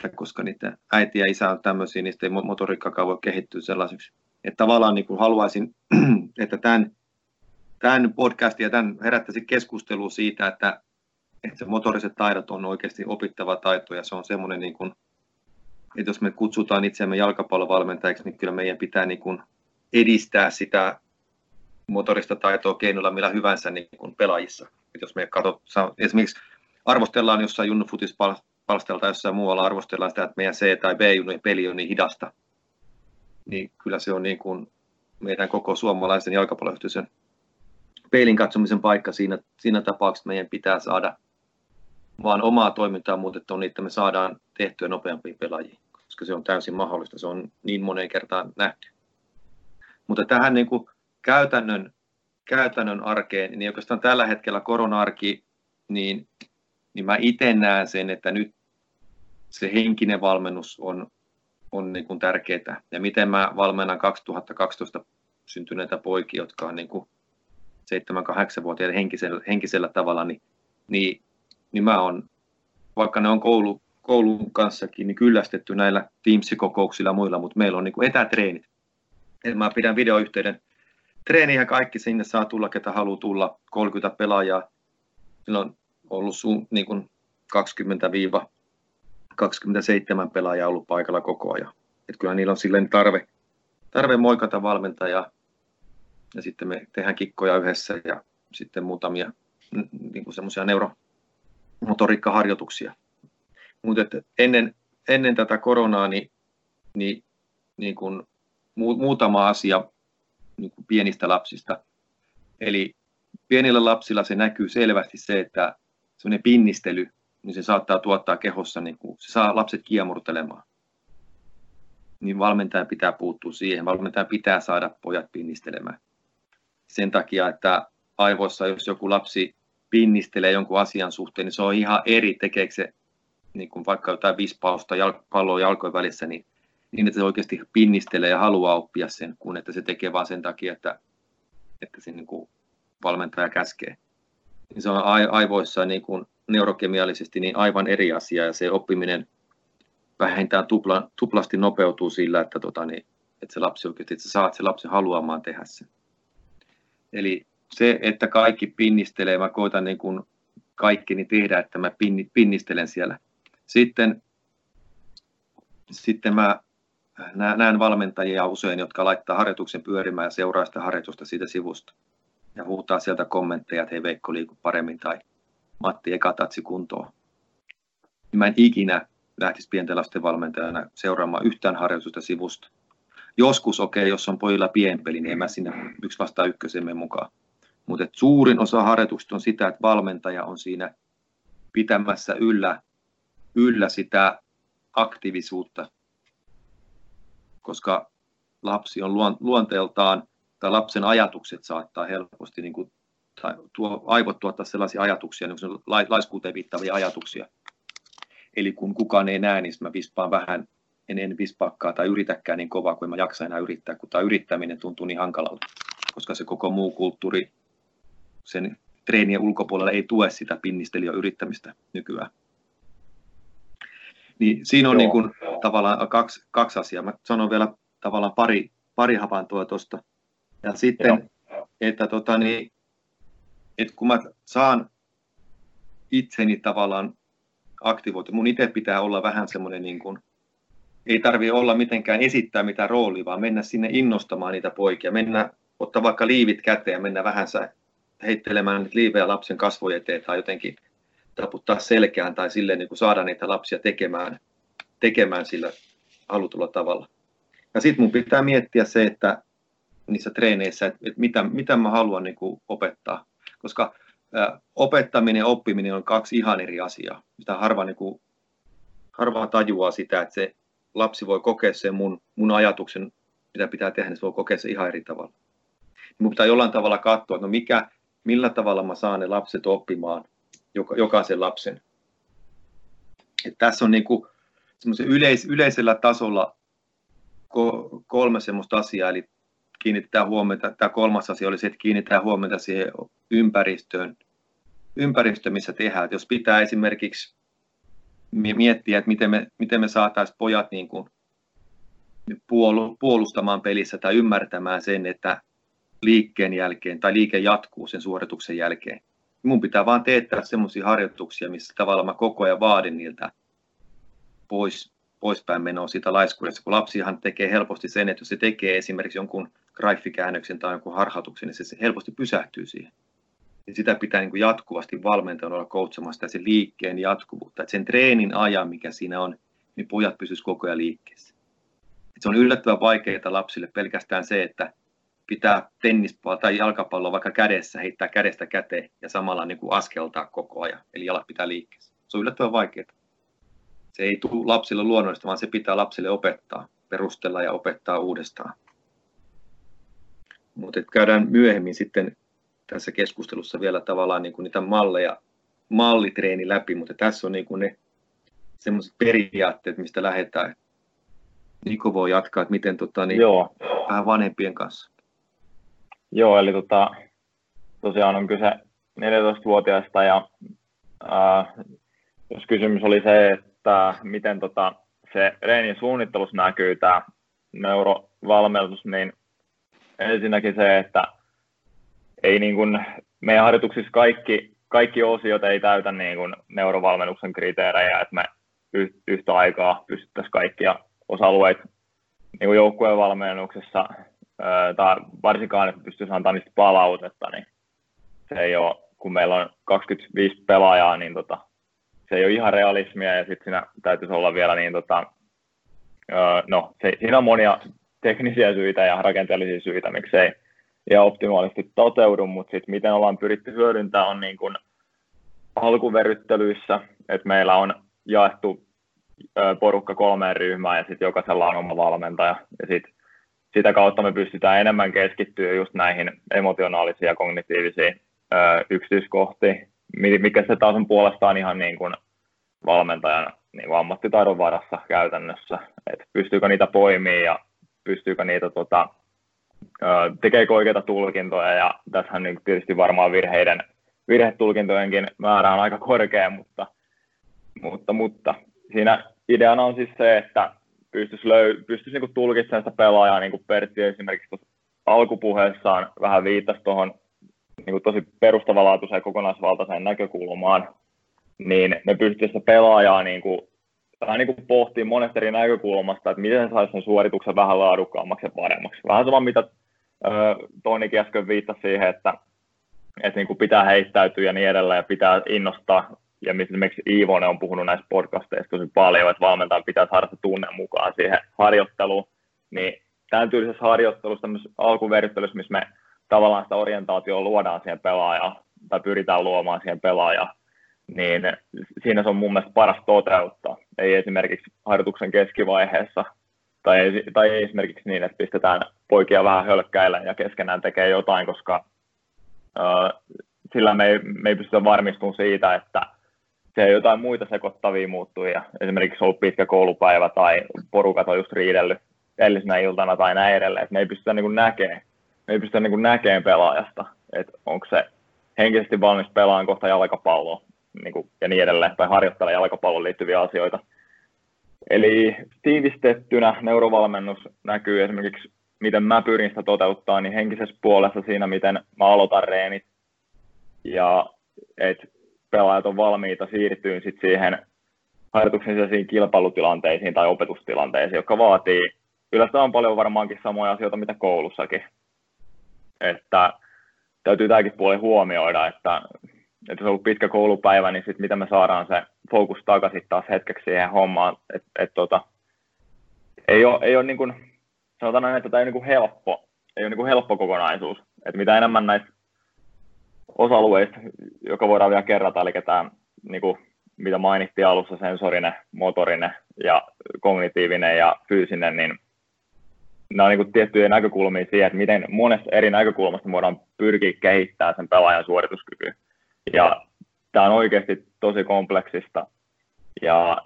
että koska niitä äiti ja isä on tämmöisiä, niin ei motoriikkakaan voi kehittyä sellaiseksi. Että tavallaan niin kuin haluaisin, [clears throat] että tämän, tämän podcastin ja tämän herättäisi keskustelua siitä, että, että se motoriset taidot on oikeasti opittava taito ja se on semmoinen, niin kuin, että jos me kutsutaan itseämme jalkapallovalmentajiksi, niin kyllä meidän pitää niin kuin edistää sitä motorista taitoa keinoilla millä hyvänsä niin kuin pelaajissa. Et jos me katsot, esimerkiksi arvostellaan jossain junnufutis palstelta jossain muualla arvostellaan sitä, että meidän C- tai B-junnujen peli on niin hidasta, niin kyllä se on niin kuin meidän koko suomalaisen jalkapalloyhteisön peilin katsomisen paikka siinä, siinä tapauksessa, meidän pitää saada vaan omaa toimintaa muutettua niin, että me saadaan tehtyä nopeampia pelaajia, koska se on täysin mahdollista, se on niin moneen kertaan nähty. Mutta tähän niin kuin käytännön, käytännön arkeen, niin oikeastaan tällä hetkellä korona-arki, niin, niin mä itse näen sen, että nyt se henkinen valmennus on, on niin kuin tärkeää. Ja miten mä valmennan 2012 syntyneitä poikia, jotka on niin kuin 7-8-vuotiaita henkisellä, henkisellä tavalla, niin, niin, niin mä on, vaikka ne on koulu, koulun kanssakin, niin kyllästetty näillä Teams-kokouksilla ja muilla, mutta meillä on niin kuin etätreenit. Et mä pidän videoyhteyden treeniä kaikki sinne saa tulla, ketä haluaa tulla, 30 pelaajaa. Sillä on ollut sun, niin kuin 20-27 pelaajaa ollut paikalla koko ajan. Et kyllä niillä on silleen tarve, tarve moikata valmentajaa ja sitten me tehdään kikkoja yhdessä ja sitten muutamia niin kuin semmoisia neuromotoriikkaharjoituksia. Mutta ennen, ennen tätä koronaa niin, niin, niin kuin muutama asia niin kuin pienistä lapsista. Eli pienillä lapsilla se näkyy selvästi se, että semmoinen pinnistely, niin se saattaa tuottaa kehossa, niin kuin, se saa lapset kiemurtelemaan. Niin valmentajan pitää puuttua siihen, valmentajan pitää saada pojat pinnistelemään. Sen takia, että aivoissa, jos joku lapsi pinnistelee jonkun asian suhteen, niin se on ihan eri, tekeekö se niin kuin vaikka jotain vispausta palloa jalkojen välissä, niin niin, että se oikeasti pinnistelee ja haluaa oppia sen, kun että se tekee vain sen takia, että, että se niin kuin valmentaja käskee. Niin se on aivoissa niin kuin neurokemiallisesti niin aivan eri asia ja se oppiminen vähintään tupla, tuplasti nopeutuu sillä, että, tota, niin, että se lapsi oikeasti, että saat se lapsi haluamaan tehdä sen. Eli se, että kaikki pinnistelee, mä koitan niin kuin kaikkeni tehdä, että mä pinnistelen siellä. Sitten, sitten mä näen valmentajia usein, jotka laittaa harjoituksen pyörimään ja seuraa sitä harjoitusta siitä sivusta. Ja huutaa sieltä kommentteja, että hei Veikko liiku paremmin tai Matti eka tatsi kuntoon. Mä en ikinä lähtisi pienten lasten valmentajana seuraamaan yhtään harjoitusta sivusta. Joskus, okei, okay, jos on pojilla pienpeli, niin en mä sinne yksi vastaa ykkösemme mukaan. Mutta suurin osa harjoituksista on sitä, että valmentaja on siinä pitämässä yllä, yllä sitä aktiivisuutta koska lapsi on luonteeltaan, tai lapsen ajatukset saattaa helposti, niin kuin, tuo, aivot tuottaa sellaisia ajatuksia, niin kuin laiskuuteen viittavia ajatuksia. Eli kun kukaan ei näe, niin mä vispaan vähän, en, en vispaakaan tai yritäkään niin kovaa kuin mä jaksan enää yrittää, kun tämä yrittäminen tuntuu niin hankalalta, koska se koko muu kulttuuri sen treenien ulkopuolella ei tue sitä pinnistelijä yrittämistä nykyään. Niin siinä on niin kuin, tavallaan kaksi, kaksi asiaa. Mä sanon vielä tavallaan pari, pari havaintoa tuosta. Ja sitten, Joo. että, tota, niin, että kun mä saan itseni tavallaan aktivoitu, mun itse pitää olla vähän semmoinen niin kuin, ei tarvi olla mitenkään esittää mitään roolia, vaan mennä sinne innostamaan niitä poikia, mennä, ottaa vaikka liivit käteen ja mennä vähän heittelemään niitä liivejä lapsen kasvojen eteen tai jotenkin taputtaa selkään tai silleen niin kuin saada niitä lapsia tekemään, tekemään sillä halutulla tavalla. Ja sitten mun pitää miettiä se, että niissä treeneissä, että mitä, mitä mä haluan niin kuin opettaa. Koska opettaminen ja oppiminen on kaksi ihan eri asiaa. Sitä harva, niin kuin, harva tajuaa sitä, että se lapsi voi kokea sen mun, mun ajatuksen, mitä pitää tehdä, niin se voi kokea se ihan eri tavalla. Mun pitää jollain tavalla katsoa, että no mikä, millä tavalla mä saan ne lapset oppimaan, joka, jokaisen lapsen. Et tässä on niin kuin yleis, yleisellä tasolla kolme semmoista asiaa, eli kiinnitetään huomiota, tämä kolmas asia oli se, että kiinnitetään huomiota siihen ympäristöön, ympäristö, missä tehdään. Että jos pitää esimerkiksi miettiä, että miten me, miten me saataisiin pojat niin kuin puolustamaan pelissä tai ymmärtämään sen, että liikkeen jälkeen tai liike jatkuu sen suorituksen jälkeen. Mun pitää vaan teettää semmoisia harjoituksia, missä tavallaan mä koko ajan vaadin niiltä pois, poispäin menoa siitä laiskuudesta, kun lapsihan tekee helposti sen, että jos se tekee esimerkiksi jonkun graffikäännöksen tai jonkun harhautuksen, niin se helposti pysähtyy siihen. Ja sitä pitää niin kuin jatkuvasti valmentajan olla coachamassa se liikkeen jatkuvuutta. Että sen treenin ajan, mikä siinä on, niin pojat pysyisivät koko ajan liikkeessä. Et se on yllättävän vaikeaa lapsille pelkästään se, että pitää tennispalloa tai jalkapalloa vaikka kädessä, heittää kädestä käteen ja samalla niin kuin askeltaa koko ajan. Eli jalat pitää liikkeessä. Se on yllättävän vaikeaa. Se ei tule lapsille luonnollista, vaan se pitää lapsille opettaa, perustella ja opettaa uudestaan. Mutta käydään myöhemmin sitten tässä keskustelussa vielä tavallaan niin kuin niitä malleja, mallitreeni läpi, mutta tässä on niin kuin ne semmoiset periaatteet, mistä lähdetään. Niko voi jatkaa, että miten tota, niin, Joo. vähän vanhempien kanssa. Joo, eli tota, tosiaan on kyse 14-vuotiaasta ja ää, jos kysymys oli se, että miten tota, se reenin suunnittelussa näkyy tämä neurovalmennus, niin ensinnäkin se, että ei niin kuin, meidän harjoituksissa kaikki, kaikki osiot ei täytä niin kuin neurovalmennuksen kriteerejä, että me yhtä aikaa pystyttäisiin kaikkia osa-alueita niin joukkueen valmennuksessa, tai varsinkaan, että pystyisi antaa niistä palautetta, niin se ei ole, kun meillä on 25 pelaajaa, niin tota, se ei ole ihan realismia, ja sitten siinä täytyisi olla vielä niin, tota, no, se, siinä on monia teknisiä syitä ja rakenteellisia syitä, miksei ja optimaalisesti toteudu, mutta sitten miten ollaan pyritty hyödyntämään on niin kuin alkuveryttelyissä, että meillä on jaettu porukka kolmeen ryhmään ja sitten jokaisella on oma valmentaja ja sitten sitä kautta me pystytään enemmän keskittyä just näihin emotionaalisiin ja kognitiivisiin yksityiskohtiin, mikä se taas on puolestaan ihan niin kuin valmentajan niin kuin ammattitaidon varassa käytännössä, että pystyykö niitä poimimaan ja pystyykö niitä tota, tekeekö oikeita tulkintoja ja tässähän niin tietysti varmaan virheiden, virhetulkintojenkin määrä on aika korkea, mutta, mutta, mutta. Siinä ideana on siis se, että pystyisi, löy- pystyisi niin tulkitsemaan sitä pelaajaa, niin kuin Pertti esimerkiksi alkupuheessaan vähän viittasi tuohon niin tosi perustavanlaatuiseen kokonaisvaltaiseen näkökulmaan, niin me pystyisi sitä pelaajaa niin kuin, vähän niin kuin pohtii monesta eri näkökulmasta, että miten se saisi sen suorituksen vähän laadukkaammaksi ja paremmaksi. Vähän sama, mitä Tonikin äsken viittasi siihen, että, että niin kuin pitää heittäytyä ja niin edelleen, ja pitää innostaa, ja esimerkiksi Iivonen on puhunut näissä podcasteissa tosi paljon, että valmentajan pitää saada se tunne mukaan siihen harjoitteluun, niin tämän tyylisessä harjoittelussa, tämmöisessä alkuverryttelyssä, missä me tavallaan sitä orientaatioa luodaan siihen pelaajaan, tai pyritään luomaan siihen pelaajaan, niin siinä se on mun mielestä paras toteuttaa. Ei esimerkiksi harjoituksen keskivaiheessa tai ei, tai ei esimerkiksi niin, että pistetään poikia vähän hölkkäillä ja keskenään tekee jotain, koska uh, sillä me ei, me ei pystytä varmistumaan siitä, että se ei jotain muita sekoittavia muuttuja. Esimerkiksi ollut pitkä koulupäivä tai porukat on just riidellyt edellisenä iltana tai näin edelleen. Et me ei pystytä niin näkemään, me ei pystytä niin näkemään pelaajasta, että onko se henkisesti valmis pelaamaan kohta jalkapalloa niin kuin, ja niin edelleen, tai harjoittelee jalkapalloon liittyviä asioita. Eli tiivistettynä neurovalmennus näkyy esimerkiksi, miten mä pyrin sitä toteuttaa, niin henkisessä puolessa siinä, miten mä aloitan reenit ja että pelaajat on valmiita siirtyyn sit siihen harjoituksen sisäisiin kilpailutilanteisiin tai opetustilanteisiin, jotka vaatii yllättävän paljon varmaankin samoja asioita, mitä koulussakin. Että täytyy tämäkin puoli huomioida, että että se on ollut pitkä koulupäivä, niin sitten miten me saadaan se fokus takaisin taas hetkeksi siihen hommaan, että et, tota, ei ole, ei ole niin kuin, sanotaan näin, että tämä ei ole niin kuin helppo, ei ole niin kuin helppo kokonaisuus. Et mitä enemmän näistä osa-alueista, joka voidaan vielä kerrata, eli tämä, niin kuin, mitä mainittiin alussa, sensorinen, motorinen ja kognitiivinen ja fyysinen, niin nämä on niin tiettyjä näkökulmia siihen, että miten monesta eri näkökulmasta voidaan pyrkiä kehittämään sen pelaajan suorituskykyä. Ja tämä on oikeasti tosi kompleksista. Ja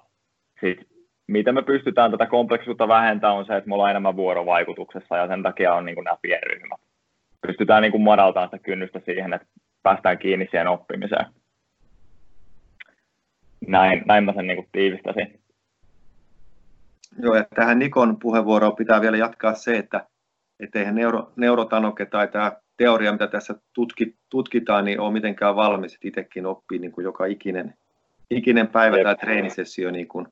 sit, miten me pystytään tätä kompleksisuutta vähentämään on se, että me ollaan enemmän vuorovaikutuksessa ja sen takia on niin kuin nämä pienryhmät. Pystytään niin kuin madaltamaan sitä kynnystä siihen, että päästään kiinni siihen oppimiseen. Näin, näin mä sen niin kuin tiivistäisin. Joo, ja tähän Nikon puheenvuoroon pitää vielä jatkaa se, että eihän neuro, neurotanoke tai tämä teoria, mitä tässä tutki, tutkitaan, niin on mitenkään valmis, että itsekin oppii niin kuin joka ikinen, ikinen päivä Jep. tai treenisessio niin kuin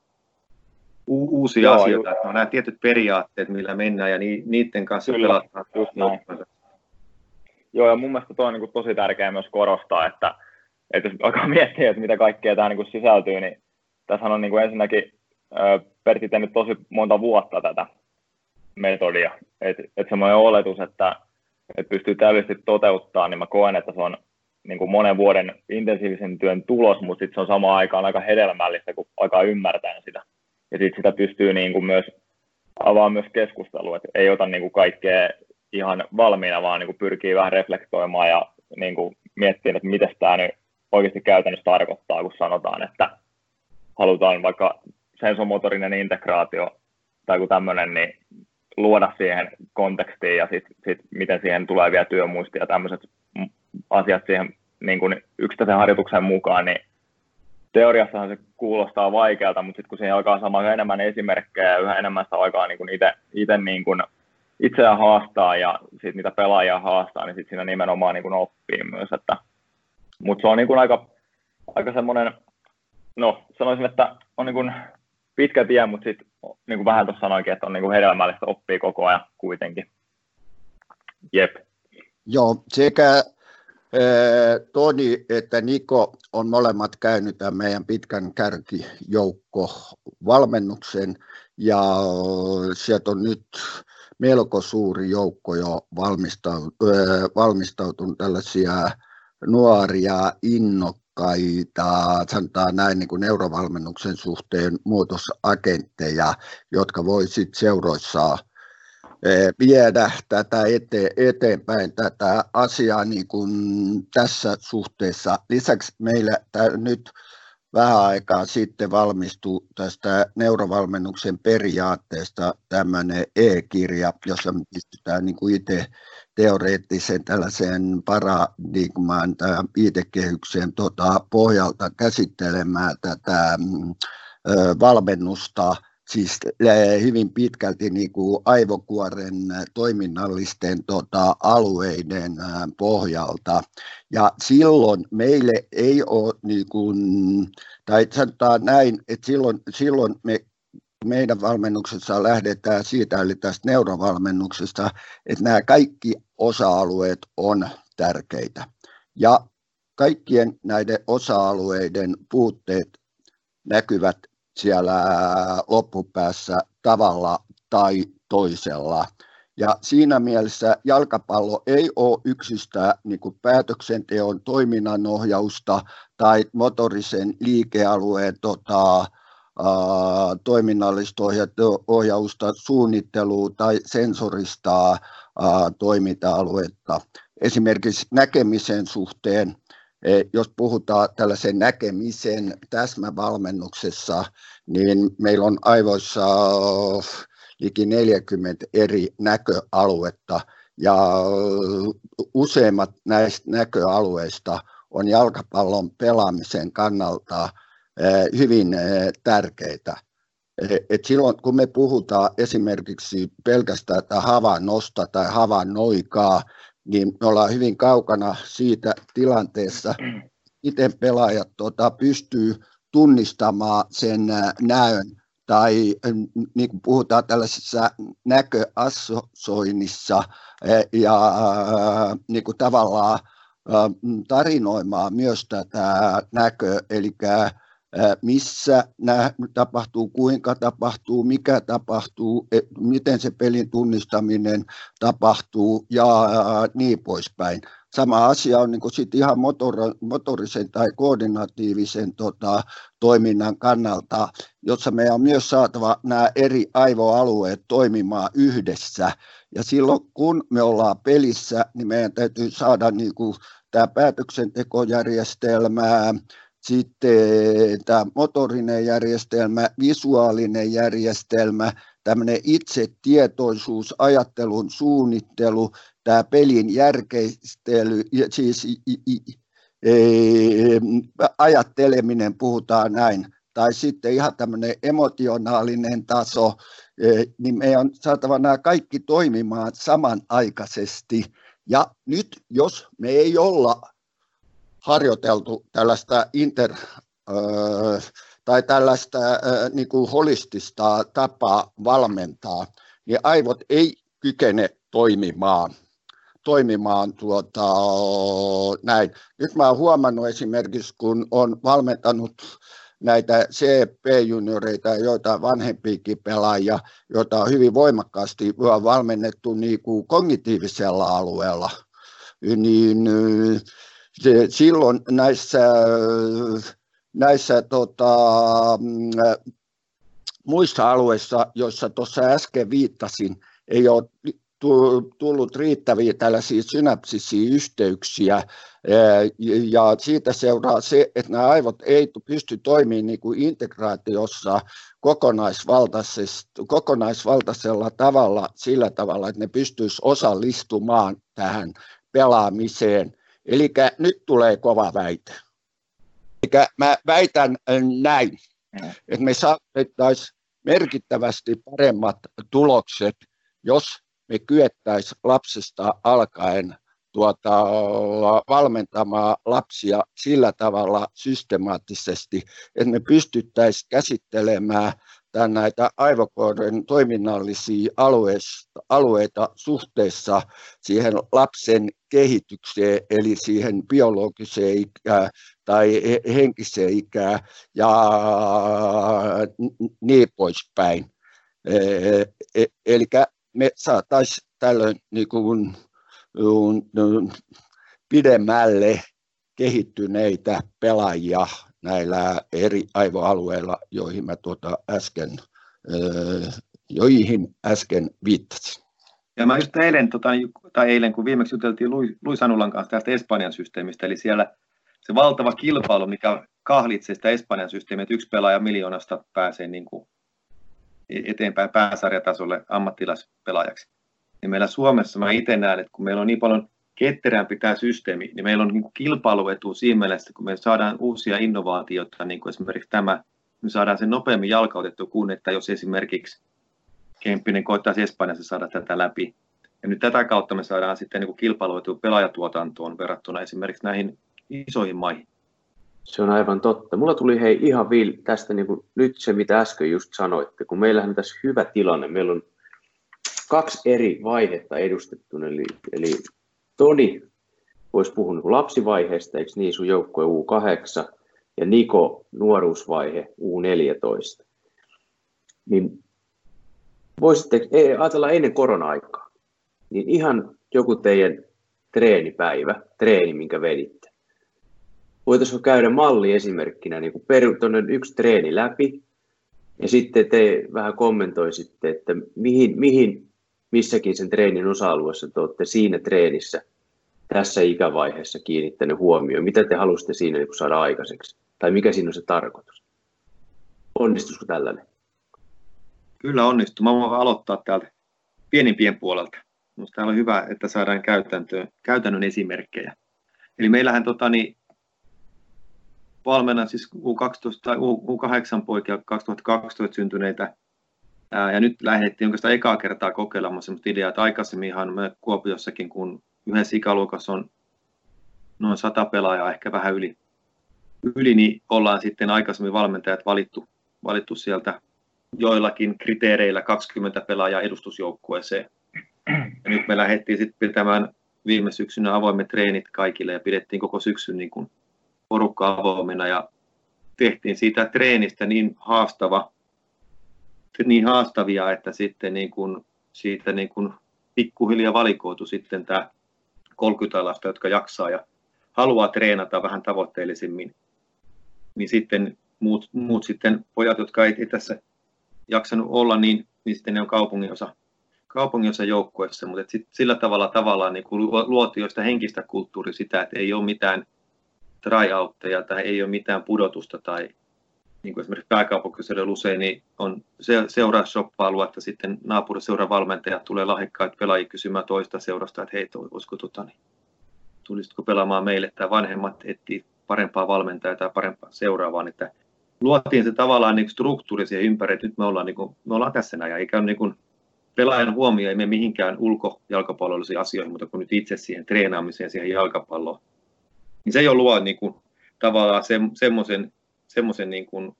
u, uusia Joo, asioita. Ju- on nämä tietyt periaatteet, millä mennään ja ni, niiden kanssa Kyllä, pelataan. Just näin. Joo, ja mun mielestä toi on niin kuin tosi tärkeää myös korostaa, että, että jos alkaa miettiä, että mitä kaikkea tähän niin kuin sisältyy, niin tässä on niin kuin ensinnäkin Pertti tehnyt tosi monta vuotta tätä metodia. Että et semmoinen oletus, että et pystyy täydellisesti toteuttaa, niin mä koen, että se on niin kuin monen vuoden intensiivisen työn tulos, mutta sitten se on samaan aikaan aika hedelmällistä, kun alkaa ymmärtää sitä. Ja sitten sitä pystyy niin kuin myös avaamaan myös keskustelua, että ei ota niin kuin kaikkea ihan valmiina, vaan niin kuin pyrkii vähän reflektoimaan ja niin kuin miettimään, että mitä tämä nyt oikeasti käytännössä tarkoittaa, kun sanotaan, että halutaan vaikka sensomotorinen integraatio tai joku tämmöinen, niin luoda siihen kontekstiin ja sitten sit miten siihen tulee vielä työmuisti ja tämmöiset asiat siihen niin kuin yksittäisen harjoituksen mukaan, niin teoriassahan se kuulostaa vaikealta, mutta sitten kun siihen alkaa saamaan enemmän esimerkkejä ja yhä enemmän sitä aikaa niin itse, itse niin kuin itseään haastaa ja sitten niitä pelaajia haastaa, niin sitten siinä nimenomaan niin kuin oppii myös. Että, mutta se on niin kuin aika, aika semmoinen, no sanoisin, että on niin kuin pitkä tie, mutta sitten niin kuin vähän tuossa sanoinkin, että on niin kuin hedelmällistä oppia koko ajan kuitenkin. Jep. Joo, sekä Toni että Niko on molemmat käynyt tämän meidän pitkän kärkijoukko valmennuksen ja sieltä on nyt melko suuri joukko jo valmistautunut tällaisia nuoria innokkaita, sanotaan näin niin kuin neurovalmennuksen suhteen muutosagentteja, jotka voi sitten seuroissa viedä tätä ete, eteenpäin tätä asiaa niin kuin tässä suhteessa. Lisäksi meillä nyt vähän aikaa sitten valmistui tästä neurovalmennuksen periaatteesta tämmöinen e-kirja, jossa me pystytään niin kuin itse teoreettisen tällaisen paradigmaan tai viitekehyksen tota, pohjalta käsittelemään tätä mm, ö, valmennusta siis hyvin pitkälti niin kuin aivokuoren toiminnallisten tota, alueiden pohjalta. Ja silloin meille ei ole, niin kuin, tai sanotaan näin, että silloin, silloin me meidän valmennuksessa lähdetään siitä, eli tästä neurovalmennuksesta, että nämä kaikki osa-alueet on tärkeitä. Ja kaikkien näiden osa-alueiden puutteet näkyvät siellä loppupäässä tavalla tai toisella. Ja siinä mielessä jalkapallo ei ole yksistään niin kuin päätöksenteon toiminnanohjausta tai motorisen liikealueen tota, toiminnallista ohjausta, suunnittelua tai sensorista toiminta-aluetta. Esimerkiksi näkemisen suhteen Eh, jos puhutaan tällaisen näkemisen täsmävalmennuksessa, niin meillä on aivoissa liki 40 eri näköaluetta ja useimmat näistä näköalueista on jalkapallon pelaamisen kannalta hyvin eh, tärkeitä. Et silloin kun me puhutaan esimerkiksi pelkästään havainnosta tai havainnoikaa, niin me ollaan hyvin kaukana siitä tilanteessa, miten pelaajat tota, pystyy tunnistamaan sen näön tai niin kuin puhutaan tällaisessa näköassoinnissa ja niin kuin tavallaan tarinoimaan myös tätä näköä, eli missä nämä tapahtuu, kuinka tapahtuu, mikä tapahtuu, miten se pelin tunnistaminen tapahtuu ja niin poispäin. Sama asia on niin sit ihan motor, motorisen tai koordinatiivisen tota, toiminnan kannalta, jossa meidän on myös saatava nämä eri aivoalueet toimimaan yhdessä. Ja silloin kun me ollaan pelissä, niin meidän täytyy saada niin kuin, tämä päätöksentekojärjestelmä, sitten tämä motorinen järjestelmä, visuaalinen järjestelmä, tämmöinen itsetietoisuus, ajattelun suunnittelu, tämä pelin järkeistely, siis e, ajatteleminen, puhutaan näin, tai sitten ihan tämmöinen emotionaalinen taso, e, niin meidän on saatava nämä kaikki toimimaan samanaikaisesti. Ja nyt, jos me ei olla harjoiteltu tällaista inter, tai tällaista niin kuin holistista tapaa valmentaa, niin aivot ei kykene toimimaan toimimaan tuota, näin. Nyt mä olen huomannut esimerkiksi, kun on valmentanut näitä CP-junioreita ja joita vanhempiakin pelaajia, joita on hyvin voimakkaasti valmennettu niin kuin kognitiivisella alueella, niin silloin näissä, näissä tota, muissa alueissa, joissa tuossa äsken viittasin, ei ole tullut riittäviä tällaisia synapsisia yhteyksiä, ja siitä seuraa se, että nämä aivot ei pysty toimimaan niin kuin integraatiossa kokonaisvaltaisella tavalla sillä tavalla, että ne pystyisivät osallistumaan tähän pelaamiseen. Eli nyt tulee kova väite. Eli mä väitän näin, että me saavutettaisiin merkittävästi paremmat tulokset, jos me kyettäisiin lapsesta alkaen tuota, valmentamaan lapsia sillä tavalla systemaattisesti, että me pystyttäisiin käsittelemään tämän näitä aivokoodon toiminnallisia alueita suhteessa siihen lapsen kehitykseen, eli siihen biologiseen ikään tai henkiseen ikään ja niin poispäin. E, e, eli me saataisiin tällöin niin kuin, pidemmälle kehittyneitä pelaajia näillä eri aivoalueilla, joihin mä tuota äsken, joihin äsken viittasin. Ja mä just eilen, tota, tai eilen, kun viimeksi juteltiin Luis Anulan kanssa tästä Espanjan systeemistä, eli siellä se valtava kilpailu, mikä kahlitsee sitä Espanjan systeemiä, että yksi pelaaja miljoonasta pääsee niin kuin eteenpäin pääsarjatasolle ammattilaispelaajaksi. Ja meillä Suomessa mä itse näen, että kun meillä on niin paljon ketterämpi tämä systeemi, niin meillä on niin kilpailuetu siinä mielessä, kun me saadaan uusia innovaatioita, niin kuin esimerkiksi tämä, me saadaan sen nopeammin jalkautettu kuin, että jos esimerkiksi Kemppinen koittaisi Espanjassa saada tätä läpi. Ja nyt tätä kautta me saadaan sitten niin kilpailuetu pelaajatuotantoon verrattuna esimerkiksi näihin isoihin maihin. Se on aivan totta. Mulla tuli hei ihan vil tästä niin kuin, nyt se, mitä äsken just sanoitte, kun meillähän on tässä hyvä tilanne. Meillä on kaksi eri vaihetta edustettuna, eli, eli Toni voisi puhua niin lapsivaiheesta, eikö niin, sun joukkue U8, ja Niko nuoruusvaihe U14. Niin voisitte ajatella ennen korona-aikaa, niin ihan joku teidän treenipäivä, treeni, minkä veditte. Voitaisiinko käydä malli esimerkkinä, niin kuin peru, yksi treeni läpi, ja sitten te vähän kommentoisitte, että mihin, mihin missäkin sen treenin osa-alueessa te olette siinä treenissä tässä ikävaiheessa kiinnittänyt huomioon? Mitä te haluaisitte siinä niin saada aikaiseksi? Tai mikä siinä on se tarkoitus? Onnistuisiko tällainen? Kyllä onnistuu. Mä voin aloittaa täältä pienimpien puolelta. Minusta täällä on hyvä, että saadaan käytäntöön, käytännön esimerkkejä. Eli meillähän tota, niin, valmennan siis U12 tai U8 poikia 2012 syntyneitä ja nyt lähdettiin oikeastaan ekaa kertaa kokeilemaan sellaista ideaa, että aikaisemminhan me Kuopiossakin, kun yhdessä ikäluokassa on noin sata pelaajaa, ehkä vähän yli, yli niin ollaan sitten aikaisemmin valmentajat valittu, valittu sieltä joillakin kriteereillä 20 pelaajaa edustusjoukkueeseen. Ja nyt me lähdettiin sitten pitämään viime syksynä avoimet treenit kaikille ja pidettiin koko syksyn niin kuin porukka avoimena ja tehtiin siitä treenistä niin haastava, niin haastavia, että sitten niin kuin siitä niin kuin pikkuhiljaa valikoitu sitten tämä 30 lasta, jotka jaksaa ja haluaa treenata vähän tavoitteellisemmin, niin sitten muut, muut sitten pojat, jotka ei, ei tässä jaksanut olla, niin, niin sitten ne on kaupunginosa, kaupunginosa joukkueessa, mutta sit sillä tavalla tavallaan niin luotiin sitä henkistä kulttuuria sitä, että ei ole mitään tryoutteja tai ei ole mitään pudotusta tai niin kuin esimerkiksi pääkaupunkiseudulla usein niin on se, seuraa shoppailu, että sitten naapuriseuran valmentajat tulee lahjakkaat pelaajia kysymään toista seurasta, että hei, olisiko tota, niin, tulisitko pelaamaan meille, tai vanhemmat etsii parempaa valmentajaa tai parempaa seuraavaa, että luotiin se tavallaan niin struktuuri siihen ympäri, että nyt me ollaan, niin kuin, me ollaan tässä näin, eikä niin kuin, pelaajan huomio ei mene mihinkään ulkojalkapallollisiin asioihin, mutta kun nyt itse siihen treenaamiseen, siihen jalkapalloon, niin se jo luo niin kuin, tavallaan se, semmoisen, semmoisen niin kuin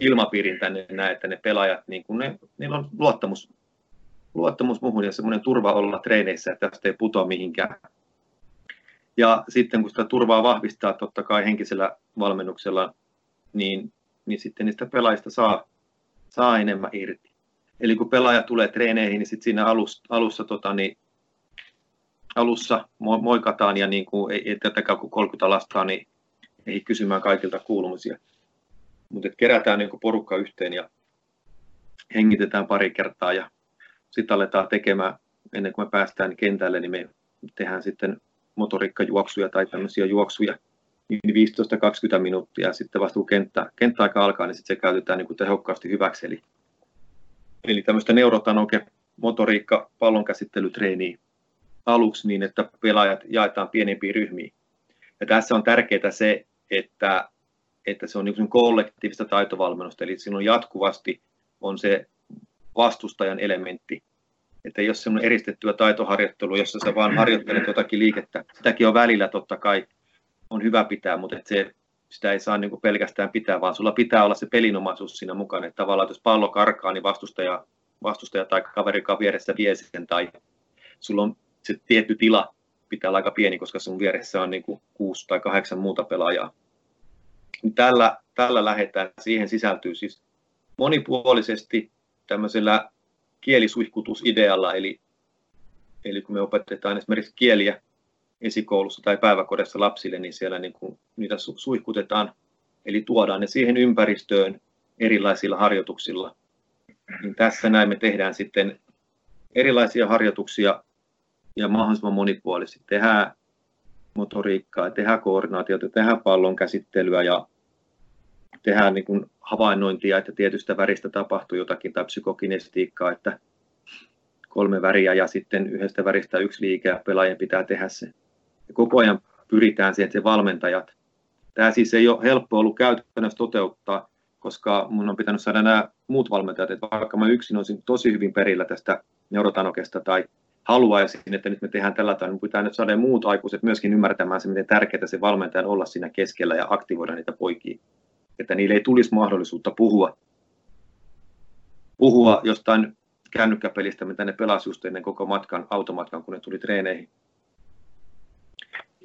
ilmapiirin tänne näin, että ne pelaajat, niin kuin ne, niillä on luottamus, luottamus muuhun ja semmoinen turva olla treeneissä, että tästä ei putoa mihinkään. Ja sitten kun sitä turvaa vahvistaa totta kai henkisellä valmennuksella, niin, niin sitten niistä pelaajista saa, saa enemmän irti. Eli kun pelaaja tulee treeneihin, niin sitten siinä alussa, alussa, tota, niin, alussa moikataan ja niin kuin, ei, ei tätäkään kun 30 lastaa, niin ei kysymään kaikilta kuulumisia. Mutta kerätään niin porukka yhteen ja hengitetään pari kertaa ja sitten aletaan tekemään, ennen kuin me päästään kentälle, niin me tehdään sitten motoriikkajuoksuja tai tämmöisiä juoksuja niin 15-20 minuuttia ja sitten vasta kun kenttä, kenttäaika alkaa, niin sitten se käytetään niin kuin tehokkaasti hyväksi. Eli, eli tämmöistä neurotanoke motoriikka pallonkäsittelytreeniä aluksi niin, että pelaajat jaetaan pienempiin ryhmiin. Ja tässä on tärkeää se, että, että se on niin kollektiivista taitovalmennusta, eli silloin jatkuvasti on se vastustajan elementti. Että jos on eristettyä taitoharjoittelua, jossa sä vaan harjoittelet jotakin liikettä, sitäkin on välillä totta kai on hyvä pitää, mutta että se, sitä ei saa niin pelkästään pitää, vaan sulla pitää olla se pelinomaisuus siinä mukana. Että tavallaan, että jos pallo karkaa, niin vastustaja, vastustaja tai kaveri, joka vieressä vie sen, tai sulla on se tietty tila pitää olla aika pieni, koska sun vieressä on niin kuusi tai kahdeksan muuta pelaajaa. Niin tällä, tällä lähdetään, siihen sisältyy siis monipuolisesti tämmöisellä kielisuihkutusidealla, eli, eli kun me opetetaan esimerkiksi kieliä esikoulussa tai päiväkodissa lapsille, niin siellä niin kuin niitä suihkutetaan, eli tuodaan ne siihen ympäristöön erilaisilla harjoituksilla. Niin tässä näin me tehdään sitten erilaisia harjoituksia ja mahdollisimman monipuolisesti. Tehdään motoriikkaa, tehdään koordinaatiota, tehdään pallon käsittelyä ja tehdään niin havainnointia, että tietystä väristä tapahtuu jotakin tai psykokinestiikkaa, että kolme väriä ja sitten yhdestä väristä yksi liike ja pelaajien pitää tehdä se. Ja koko ajan pyritään siihen, että se valmentajat, tämä siis ei ole helppo ollut käytännössä toteuttaa, koska mun on pitänyt saada nämä muut valmentajat, että vaikka mä yksin olisin tosi hyvin perillä tästä neurotanokesta tai haluaisin, että nyt me tehdään tällä tavalla, niin pitää nyt saada muut aikuiset myöskin ymmärtämään se, miten tärkeää se valmentajan olla siinä keskellä ja aktivoida niitä poikia. Että niille ei tulisi mahdollisuutta puhua, puhua jostain kännykkäpelistä, mitä ne pelasivat just ennen koko matkan, automatkan, kun ne tuli treeneihin.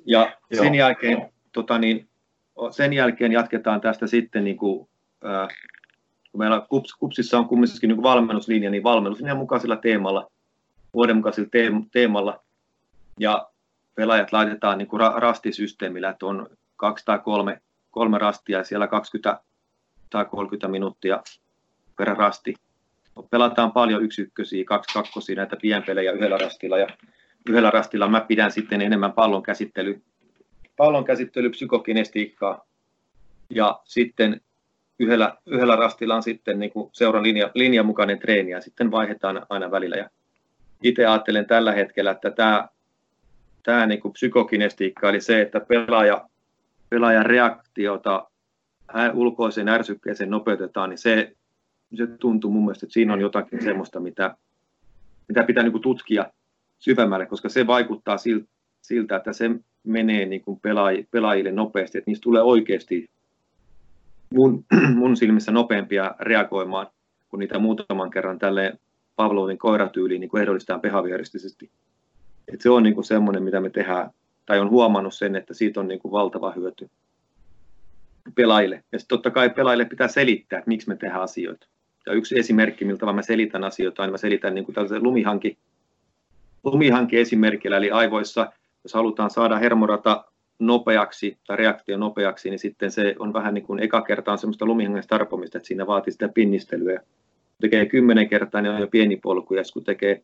Ja Joo. sen jälkeen, tota niin, sen jälkeen jatketaan tästä sitten, niin kuin, äh, kun meillä KUPS, KUPSissa on kumminkin niin valmennuslinja, niin valmennuslinjan mukaisella teemalla, vuodenmukaisella teemalla, ja pelaajat laitetaan niin kuin rastisysteemillä, että on kaksi tai kolme, kolme rastia ja siellä 20 tai 30 minuuttia per rasti. Pelataan paljon yksi ykkösiä, kaksi kakkosia, näitä pienpelejä yhdellä rastilla ja yhdellä rastilla mä pidän sitten enemmän pallon käsittely, pallon käsittely psykokinestiikkaa ja sitten yhdellä, yhdellä rastilla on sitten niin kuin seuran linja, linjan mukainen treeni ja sitten vaihdetaan aina välillä. Ja itse ajattelen tällä hetkellä, että tämä, tämä niin kuin psykokinestiikka, eli se, että pelaaja, pelaajan reaktiota ulkoiseen ärsykkeeseen nopeutetaan, niin se, se tuntuu mun mielestä, että siinä on jotakin semmoista, mitä, mitä pitää niin kuin tutkia syvemmälle, koska se vaikuttaa siltä, että se menee niin kuin pelaajille nopeasti, että niistä tulee oikeasti mun, [clears throat] mun silmissä nopeampia reagoimaan, kun niitä muutaman kerran tälle Pavlovin koiratyyliin niin ehdollistetaan behavioristisesti. Et se on niin kuin semmoinen, mitä me tehdään, tai on huomannut sen, että siitä on niin kuin valtava hyöty. pelaajille. Ja sitten totta kai pelaajille pitää selittää, että miksi me tehdään asioita. Ja yksi esimerkki, miltä mä selitän asioita, on mä selitän niin kuin tällaisen lumihanki, lumihanki esimerkillä, eli aivoissa, jos halutaan saada hermorata nopeaksi tai reaktio nopeaksi, niin sitten se on vähän niin kuin eka kerta on semmoista lumihangen tarpomista, että siinä vaatii sitä pinnistelyä. Tekee kymmenen kertaa, niin on jo pieni polku, ja kun tekee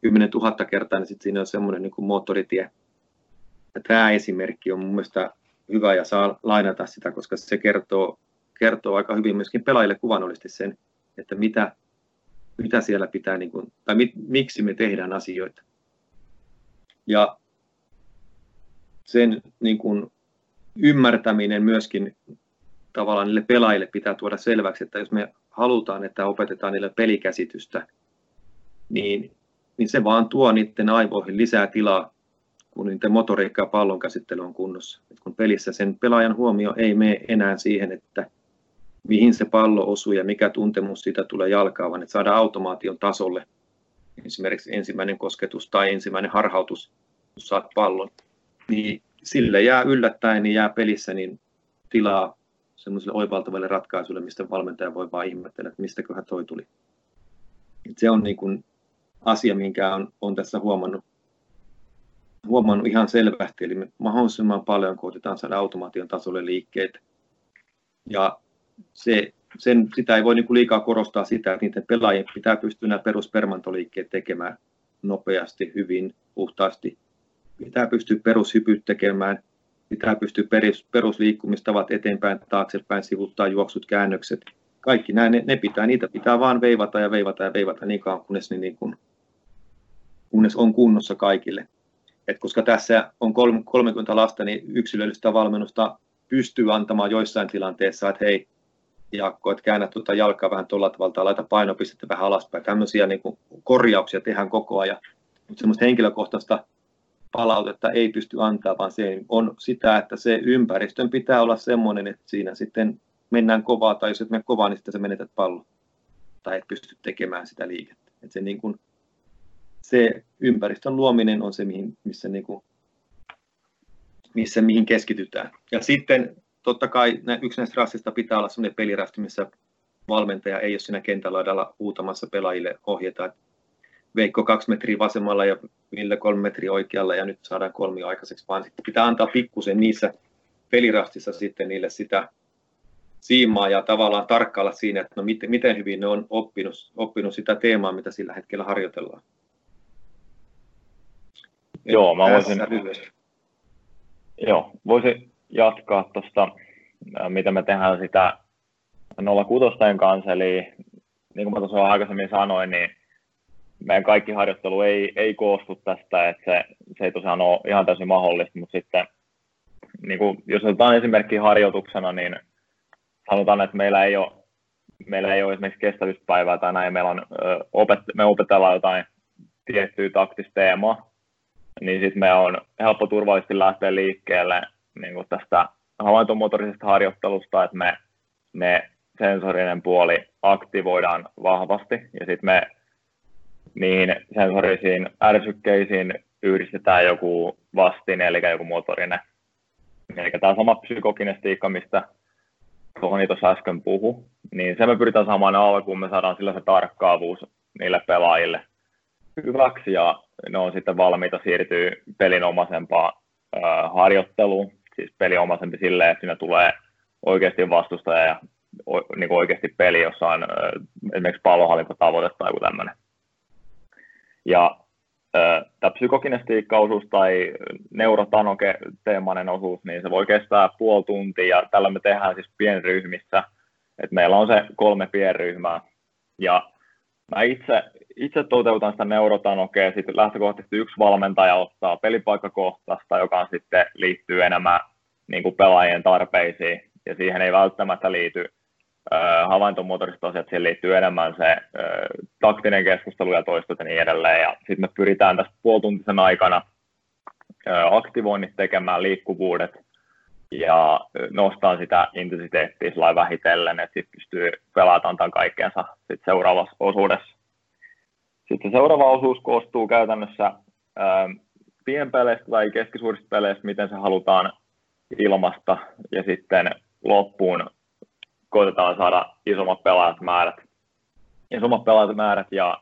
kymmenen tuhatta kertaa, niin sitten siinä on semmoinen niin kuin moottoritie. Ja tämä esimerkki on mun mielestä hyvä ja saa lainata sitä, koska se kertoo, kertoo aika hyvin myöskin pelaajille kuvannollisesti sen, että mitä, mitä siellä pitää, niin kuin, tai mit, miksi me tehdään asioita. Ja sen niin kuin, ymmärtäminen myöskin tavallaan niille pelaajille pitää tuoda selväksi, että jos me halutaan, että opetetaan niille pelikäsitystä, niin, niin se vaan tuo niiden aivoihin lisää tilaa, kun niiden motoriikka ja pallon käsittely on kunnossa. Et kun pelissä sen pelaajan huomio ei mene enää siihen, että mihin se pallo osuu ja mikä tuntemus siitä tulee jalkaan, vaan että saadaan automaation tasolle esimerkiksi ensimmäinen kosketus tai ensimmäinen harhautus, kun saat pallon, niin sille jää yllättäen, niin jää pelissä niin tilaa semmoiselle oivaltavalle ratkaisulle, mistä valmentaja voi vaan ihmetellä, että mistäköhän toi tuli. Et se on niin kuin asia, minkä on, on tässä huomannut, huomannut ihan selvästi, eli me mahdollisimman paljon koitetaan saada automaation tasolle liikkeet. Ja se, sen, sitä ei voi niin kuin liikaa korostaa sitä, että niiden pelaajien pitää pystyä nämä peruspermantoliikkeet tekemään nopeasti, hyvin, puhtaasti. Pitää pystyä perushypyt tekemään, pitää pystyä perus, perusliikkumistavat eteenpäin, taaksepäin, sivuttaa juoksut, käännökset. Kaikki nämä, ne, ne pitää, niitä pitää vaan veivata ja veivata ja veivata niin kauan, kunnes, ne niin kuin, kunnes on kunnossa kaikille. Et koska tässä on 30 lasta, niin yksilöllistä valmennusta pystyy antamaan joissain tilanteissa, että hei, Jaakko, että käännä tuota jalkaa vähän tuolla tavalla tai laita painopistettä vähän alaspäin. Tämmöisiä niin korjauksia tehdään koko ajan. Mutta semmoista henkilökohtaista palautetta ei pysty antaa, vaan se on sitä, että se ympäristön pitää olla semmoinen, että siinä sitten mennään kovaa, tai jos et mene kovaa, niin sitten sä menetät pallon, tai et pysty tekemään sitä liikettä. Et se, niin kuin, se ympäristön luominen on se, mihin, missä, niin kuin, missä mihin keskitytään. Ja sitten totta kai yksi näistä rassista pitää olla sellainen pelirasti, missä valmentaja ei ole siinä kentällä huutamassa pelaajille ohjeta, että Veikko kaksi metriä vasemmalla ja Ville kolme metriä oikealla ja nyt saadaan kolmi aikaiseksi, vaan sitten pitää antaa pikkusen niissä pelirastissa sitten niille sitä siimaa ja tavallaan tarkkailla siinä, että no miten, miten hyvin ne on oppinut, oppinut sitä teemaa, mitä sillä hetkellä harjoitellaan. Joo, mä voisin, joo, voisin jatkaa tuosta, mitä me tehdään sitä 06 kanssa, eli niin kuin mä tuossa aikaisemmin sanoin, niin meidän kaikki harjoittelu ei, ei koostu tästä, että se, se ei tosiaan ole ihan täysin mahdollista, mutta sitten niin kuin, jos otetaan esimerkki harjoituksena, niin sanotaan, että meillä ei ole, meillä ei ole esimerkiksi kestävyyspäivää tai näin, meillä on, opet, me opetellaan jotain tiettyä taktista teemaa, niin sitten me on helppo turvallisesti lähteä liikkeelle niin kuin tästä havaintomotorisesta harjoittelusta, että me, me sensorinen puoli aktivoidaan vahvasti ja sitten me niihin sensorisiin ärsykkeisiin yhdistetään joku vastine, eli joku motorinen. Eli tämä sama psykokinestiikka, mistä Toni tuossa äsken puhu, niin se me pyritään saamaan alkuun, me saadaan sillä se tarkkaavuus niille pelaajille hyväksi ja ne on sitten valmiita siirtyä pelinomaisempaan harjoitteluun, siis peliomaisempi silleen, että siinä tulee oikeasti vastustaja ja niin oikeasti peli, jossa on esimerkiksi pallohallintatavoite tai joku tämmöinen. Ja tämä psykokinestiikka-osuus tai neurotanoke-teemainen osuus, niin se voi kestää puoli tuntia ja tällä me tehdään siis pienryhmissä. Et meillä on se kolme pienryhmää ja mä itse, itse toteutan sitä neurotanokea, sitten lähtökohtaisesti yksi valmentaja ottaa pelipaikkakohtaista, joka sitten liittyy enemmän niin kuin pelaajien tarpeisiin ja siihen ei välttämättä liity havaintomotoriset asiat, siihen liittyy enemmän se taktinen keskustelu ja toistot ja niin edelleen. Ja sitten me pyritään tässä puolituntisen aikana aktivoinnit tekemään liikkuvuudet ja nostaa sitä intensiteettiä sillä vähitellen, että sitten pystyy pelaamaan antaa kaikkeensa sit seuraavassa osuudessa. Sitten seuraava osuus koostuu käytännössä pienpeleistä tai keskisuurista peleistä, miten se halutaan ilmasta, ja sitten loppuun koitetaan saada isommat pelaajat määrät, isommat pelaajat määrät ja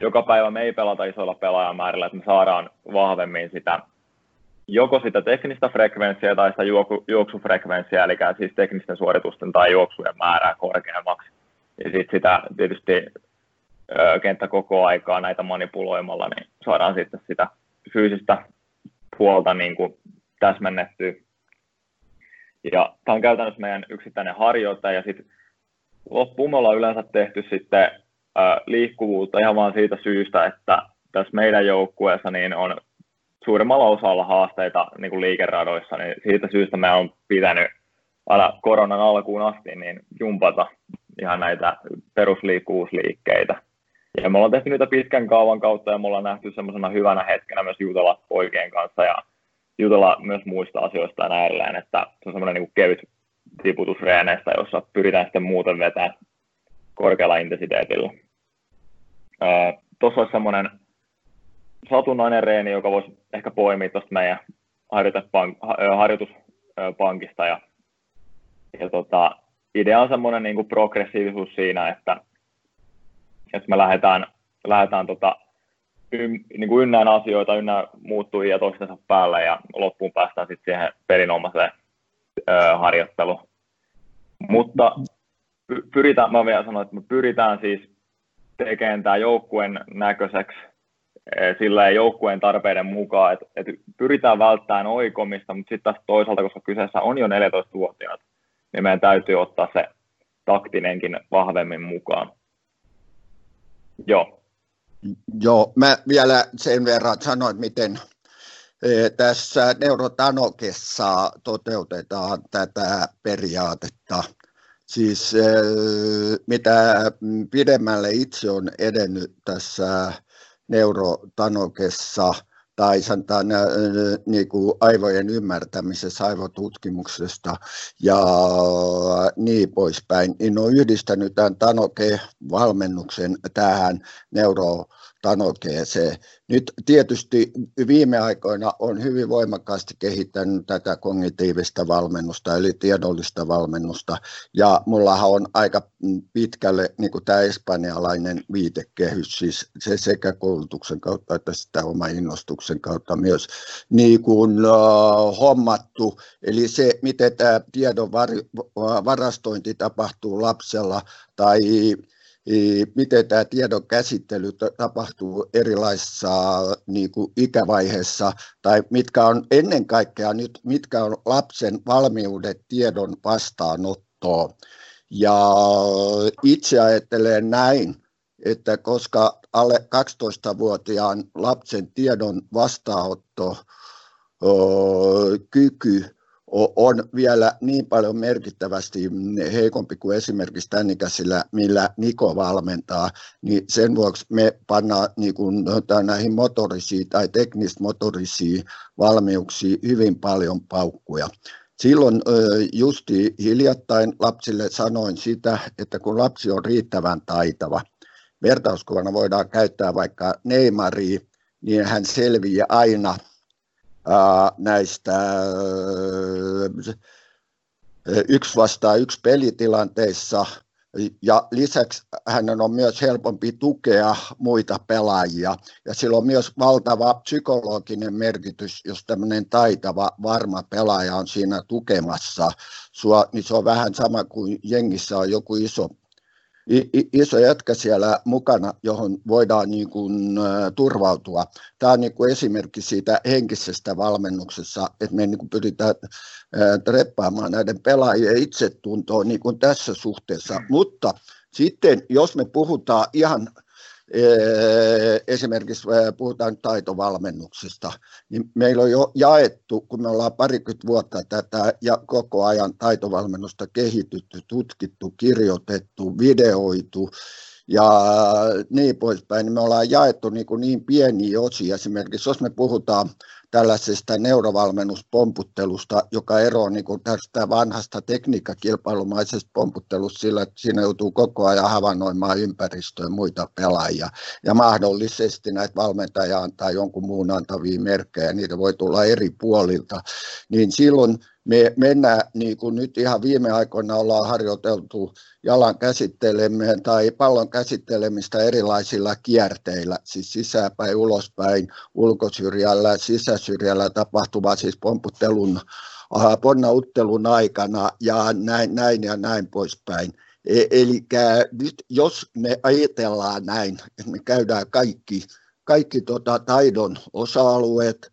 joka päivä me ei pelata isoilla pelaajamäärillä, että me saadaan vahvemmin sitä joko sitä teknistä frekvenssiä tai sitä juoksu, juoksufrekvenssiä, eli siis teknisten suoritusten tai juoksujen määrää korkeammaksi. Ja sitten sitä tietysti ö, kenttä koko aikaa näitä manipuloimalla, niin saadaan sitten sitä fyysistä puolta niin kuin täsmennettyä. Ja tämä on käytännössä meidän yksittäinen harjoite, ja sitten loppuun me ollaan yleensä tehty sitten liikkuvuutta ihan vaan siitä syystä, että tässä meidän joukkueessa niin on suurimmalla osalla haasteita niin kuin liikeradoissa, niin siitä syystä me on pitänyt aina koronan alkuun asti niin jumpata ihan näitä perusliikkuvuusliikkeitä. Ja me ollaan tehty niitä pitkän kaavan kautta ja me ollaan nähty semmoisena hyvänä hetkenä myös jutella poikien kanssa ja jutella myös muista asioista ja näin että se on semmoinen niin kevyt tiputus reeneistä, jossa pyritään sitten muuten vetämään korkealla intensiteetillä. Tuossa olisi semmoinen satunnainen reeni, joka voisi ehkä poimia tuosta meidän harjoituspankista. Ja, ja tota, idea on semmoinen niin progressiivisuus siinä, että, että me lähdetään, lähdetään tota, niin kuin ynnään asioita, ynnään muuttujia toistensa päälle ja loppuun päästään sitten siihen pelinomaiseen harjoitteluun. Mutta pyritään, mä vielä sanon, että me pyritään siis tekemään tämä joukkueen näköiseksi Eh, sillä joukkueen tarpeiden mukaan, että, että pyritään välttämään oikomista, mutta sitten taas toisaalta, koska kyseessä on jo 14-vuotiaat, niin meidän täytyy ottaa se taktinenkin vahvemmin mukaan. Joo. Joo, mä vielä sen verran sanoin, miten eh, tässä Neurotanokessa toteutetaan tätä periaatetta. Siis eh, mitä pidemmälle itse on edennyt tässä neurotanokessa tai sanotaan niin kuin aivojen ymmärtämisessä, aivotutkimuksesta ja niin poispäin, niin on yhdistänyt tämän Tanoke-valmennuksen tähän neuro Tanokeeseen. Nyt tietysti viime aikoina on hyvin voimakkaasti kehittänyt tätä kognitiivista valmennusta, eli tiedollista valmennusta, ja mullahan on aika pitkälle niin kuin tämä espanjalainen viitekehys, siis se sekä koulutuksen kautta että sitä oma innostuksen kautta myös niin kuin, uh, hommattu, eli se, miten tämä tiedon var, varastointi tapahtuu lapsella tai miten tämä tiedon käsittely tapahtuu erilaisissa niin kuin ikävaiheessa, tai mitkä on ennen kaikkea nyt, mitkä on lapsen valmiudet tiedon vastaanottoon. Ja itse ajattelen näin, että koska alle 12-vuotiaan lapsen tiedon vastaanotto kyky on vielä niin paljon merkittävästi heikompi kuin esimerkiksi tämän ikäisillä, millä Niko valmentaa, niin sen vuoksi me pannaan niin kuin, näihin motorisiin tai teknismotorisiin valmiuksiin hyvin paljon paukkuja. Silloin justi hiljattain lapsille sanoin sitä, että kun lapsi on riittävän taitava, vertauskuvana voidaan käyttää vaikka Neymaria, niin hän selviää aina – näistä yksi vastaan yksi pelitilanteissa ja lisäksi hänen on myös helpompi tukea muita pelaajia. Ja sillä on myös valtava psykologinen merkitys, jos tämmöinen taitava, varma pelaaja on siinä tukemassa sua, niin se on vähän sama kuin jengissä on joku iso iso jätkä siellä mukana, johon voidaan niin kuin, turvautua. Tämä on niin kuin esimerkki siitä henkisestä valmennuksessa, että me niin kuin pyritään treppaamaan näiden pelaajien itsetuntoon niin kuin tässä suhteessa. Mutta sitten jos me puhutaan ihan esimerkiksi puhutaan taitovalmennuksesta, niin meillä on jo jaettu, kun me ollaan parikymmentä vuotta tätä ja koko ajan taitovalmennusta kehitytty, tutkittu, kirjoitettu, videoitu ja niin poispäin, niin me ollaan jaettu niin, kuin niin pieniä osia. Esimerkiksi jos me puhutaan tällaisesta neurovalmennuspomputtelusta, joka eroaa niin kuin tästä vanhasta tekniikkakilpailumaisesta pomputtelusta sillä, että siinä joutuu koko ajan havainnoimaan ympäristöä muita pelaajia. Ja mahdollisesti näitä valmentajia antaa jonkun muun antavia merkkejä, niitä voi tulla eri puolilta, niin silloin me mennään, niin kuin nyt ihan viime aikoina ollaan harjoiteltu jalan käsittelemään tai pallon käsittelemistä erilaisilla kierteillä, siis sisäpäin, ulospäin, ulkosyrjällä, sisäsyrjällä tapahtuva siis pomputtelun, ponnauttelun aikana ja näin, näin ja näin poispäin. E, eli nyt jos me ajatellaan näin, että me käydään kaikki, kaikki tota taidon osa-alueet,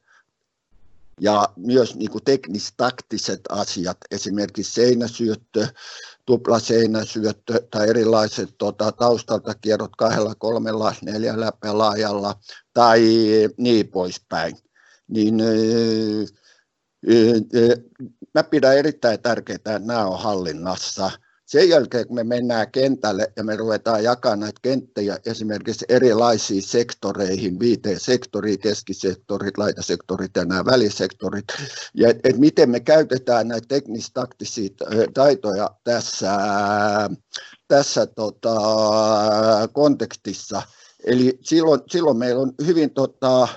ja myös niin kuin teknistaktiset asiat, esimerkiksi seinäsyöttö, tuplaseinäsyöttö tai erilaiset tota, taustalta kierrot kahdella, kolmella, neljällä pelaajalla tai niin poispäin. Niin, öö, öö, mä pidän erittäin tärkeää, että nämä on hallinnassa – sen jälkeen, kun me mennään kentälle ja me ruvetaan jakamaan näitä kenttiä esimerkiksi erilaisiin sektoreihin, viiteen sektoriin, keskisektorit, laitasektorit ja nämä välisektorit, ja et, et miten me käytetään näitä teknistaktisia taitoja tässä, tässä tota, kontekstissa. Eli silloin, silloin meillä on hyvin tota,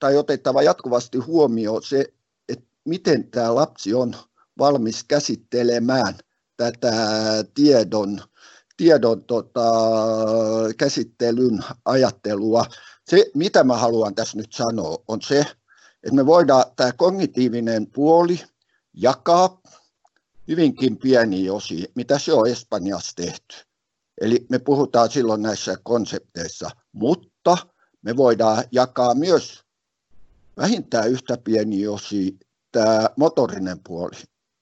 tai otettava jatkuvasti huomioon se, että miten tämä lapsi on valmis käsittelemään tätä tiedon, tiedon tota, käsittelyn ajattelua. Se, mitä mä haluan tässä nyt sanoa, on se, että me voidaan tämä kognitiivinen puoli jakaa hyvinkin pieniin osiin, mitä se on Espanjassa tehty. Eli me puhutaan silloin näissä konsepteissa, mutta me voidaan jakaa myös vähintään yhtä pieni osi tämä motorinen puoli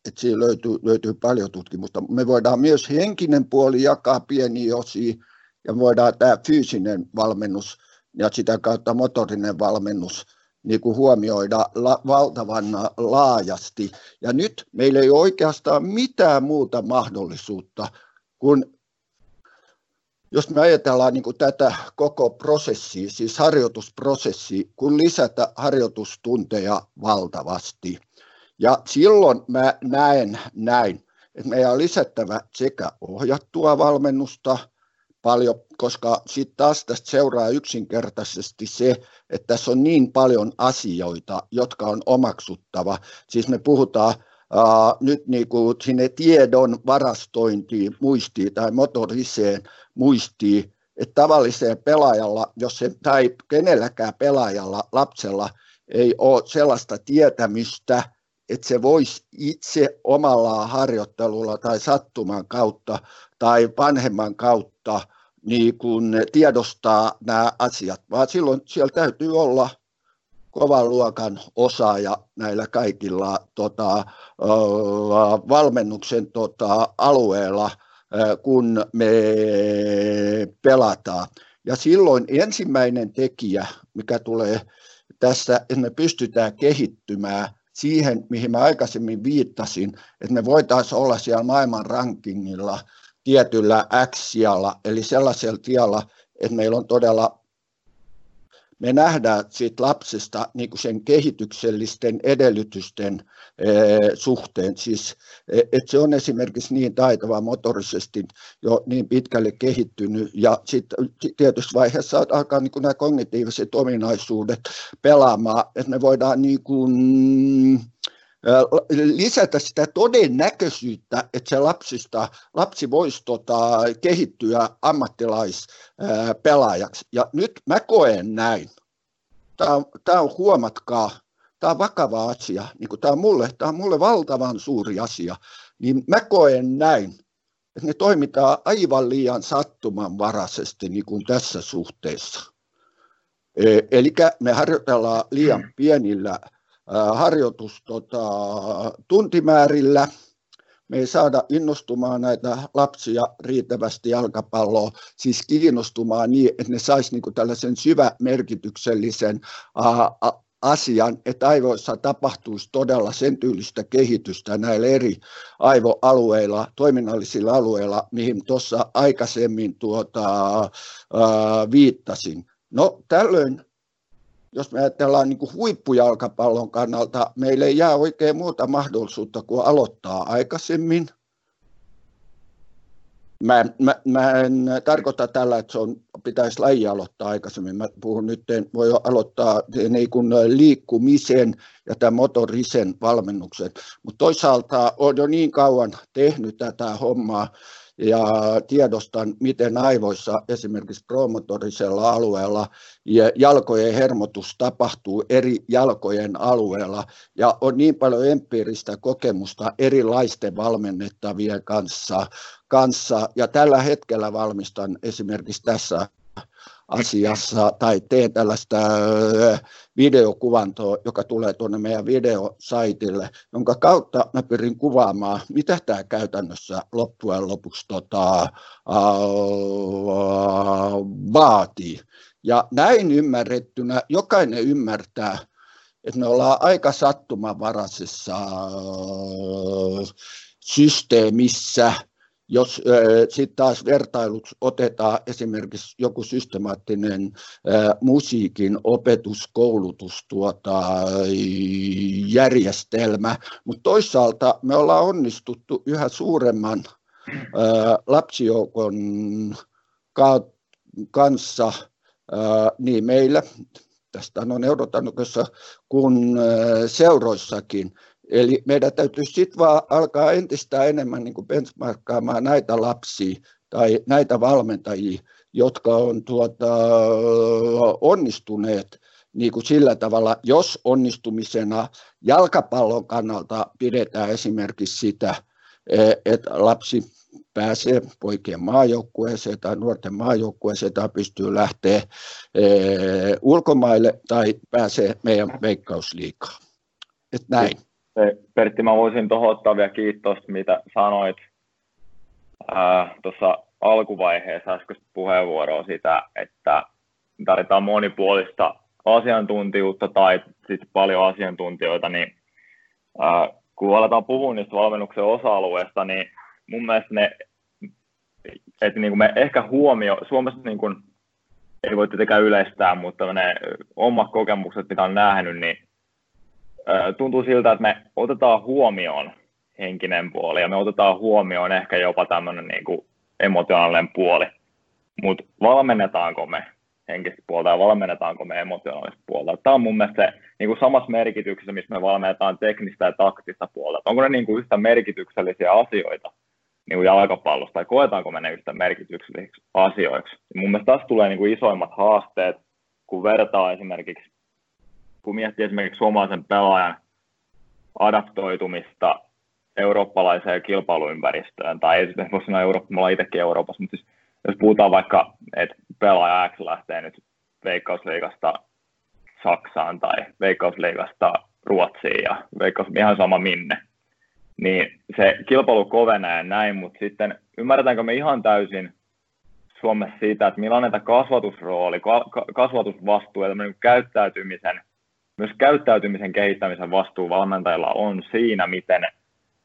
että siinä löytyy, löytyy paljon tutkimusta. Me voidaan myös henkinen puoli jakaa pieniin osiin ja voidaan tämä fyysinen valmennus ja sitä kautta motorinen valmennus niin kuin huomioida la, valtavan laajasti. Ja nyt meillä ei ole oikeastaan mitään muuta mahdollisuutta kuin jos me ajatellaan niin kuin tätä koko prosessia, siis harjoitusprosessia, kun lisätä harjoitustunteja valtavasti – ja silloin mä näen näin, että meidän on lisättävä sekä ohjattua valmennusta paljon, koska sitten taas tästä seuraa yksinkertaisesti se, että tässä on niin paljon asioita, jotka on omaksuttava. Siis me puhutaan Uh, nyt niin kuin sinne tiedon varastointiin, muistiin tai motoriseen muistiin, että tavalliseen pelaajalla, jos se, tai kenelläkään pelaajalla, lapsella ei ole sellaista tietämystä, että se voisi itse omalla harjoittelulla tai sattuman kautta tai vanhemman kautta niin kun tiedostaa nämä asiat, vaan silloin siellä täytyy olla kovan luokan osaaja näillä kaikilla tota, valmennuksen tota, alueella, kun me pelataan. Ja silloin ensimmäinen tekijä, mikä tulee tässä, että me pystytään kehittymään siihen, mihin mä aikaisemmin viittasin, että me voitaisiin olla siellä maailman rankingilla tietyllä X-sijalla, eli sellaisella tiellä, että meillä on todella me nähdään siitä lapsesta niin kuin sen kehityksellisten edellytysten suhteen. Siis, e, että se on esimerkiksi niin taitava motorisesti jo niin pitkälle kehittynyt ja sitten tietyssä vaiheessa alkaa niin kuin nämä kognitiiviset ominaisuudet pelaamaan, että me voidaan niin kuin, lisätä sitä todennäköisyyttä, että se lapsista, lapsi voisi tota, kehittyä ammattilaispelaajaksi. Ja nyt mä koen näin. Tämä on, tämä on huomatkaa, tämä on vakava asia. Niin tämä, on mulle, tämä on mulle valtavan suuri asia. Niin mä koen näin, että ne toimitaan aivan liian sattumanvaraisesti niin kuin tässä suhteessa. E, eli me harjoitellaan liian pienillä harjoitus tota, tuntimäärillä. Me ei saada innostumaan näitä lapsia riittävästi jalkapalloa, siis kiinnostumaan niin, että ne saisi niinku tällaisen syvämerkityksellisen asian, että aivoissa tapahtuisi todella sen tyylistä kehitystä näillä eri aivoalueilla, toiminnallisilla alueilla, mihin tuossa aikaisemmin tuota, ää, viittasin. No tällöin jos me ajatellaan niin kuin huippujalkapallon kannalta, meille ei jää oikein muuta mahdollisuutta kuin aloittaa aikaisemmin. Mä, mä, mä en tarkoita tällä, että se on, pitäisi laji aloittaa aikaisemmin. Mä puhun nyt, voi aloittaa niin kuin liikkumisen ja tämän motorisen valmennuksen. Mutta toisaalta olen jo niin kauan tehnyt tätä hommaa, ja tiedostan, miten aivoissa esimerkiksi promotorisella alueella jalkojen hermotus tapahtuu eri jalkojen alueella. Ja on niin paljon empiiristä kokemusta erilaisten valmennettavien kanssa, kanssa. Ja tällä hetkellä valmistan esimerkiksi tässä asiassa tai teen tällaista videokuvantoa, joka tulee tuonne meidän videosaitille, jonka kautta mä pyrin kuvaamaan, mitä tämä käytännössä loppujen lopuksi tota, vaatii. Ja näin ymmärrettynä jokainen ymmärtää, että me ollaan aika sattumanvaraisessa systeemissä, jos sitten taas vertailuksi otetaan esimerkiksi joku systemaattinen ää, musiikin opetuskoulutus tuota, järjestelmä, mutta toisaalta me ollaan onnistuttu yhä suuremman ää, lapsijoukon ka- kanssa ää, niin meillä, tästä on Eurotanukassa, kuin seuroissakin, Eli meidän täytyy sitten vaan alkaa entistä enemmän niin kuin benchmarkkaamaan näitä lapsia tai näitä valmentajia, jotka on tuota, onnistuneet niin kuin sillä tavalla, jos onnistumisena jalkapallon kannalta pidetään esimerkiksi sitä, e, että lapsi pääsee poikien maajoukkueeseen tai nuorten maajoukkueeseen tai pystyy lähteä e, ulkomaille tai pääsee meidän veikkausliikaan. Että näin. Pertti, mä voisin tuohon ottaa vielä kiitosta, mitä sanoit tuossa alkuvaiheessa äskeistä puheenvuoroa sitä, että tarvitaan monipuolista asiantuntijuutta tai sitten paljon asiantuntijoita, niin ää, kun aletaan puhua niistä valmennuksen osa-alueista, niin mun mielestä ne, että niin kuin me ehkä huomio, Suomessa niin kuin, ei voi tietenkään yleistää, mutta ne omat kokemukset, mitä on nähnyt, niin tuntuu siltä, että me otetaan huomioon henkinen puoli ja me otetaan huomioon ehkä jopa tämmöinen niin kuin emotionaalinen puoli. Mutta valmennetaanko me henkistä puolta ja valmennetaanko me emotionaalista puolta? Tämä on mun mielestä se niin kuin samassa merkityksessä, missä me valmennetaan teknistä ja taktista puolta. Onko ne niin kuin yhtä merkityksellisiä asioita niin kuin jalkapallosta tai koetaanko me ne yhtä merkityksellisiksi asioiksi? Ja mun mielestä tässä tulee niin kuin isoimmat haasteet, kun vertaa esimerkiksi kun miettii esimerkiksi suomalaisen pelaajan adaptoitumista eurooppalaiseen kilpailuympäristöön, tai ei voi sanoa Eurooppa, me ollaan itsekin Euroopassa, mutta siis jos puhutaan vaikka, että pelaaja X lähtee nyt Veikkausliigasta Saksaan tai Veikkausliigasta Ruotsiin ja Veikkaus ihan sama minne, niin se kilpailu kovenee näin, mutta sitten ymmärretäänkö me ihan täysin Suomessa siitä, että millainen tämä kasvatusrooli, kasvatusvastuu ja käyttäytymisen – myös käyttäytymisen kehittämisen vastuu valmentajilla on siinä, miten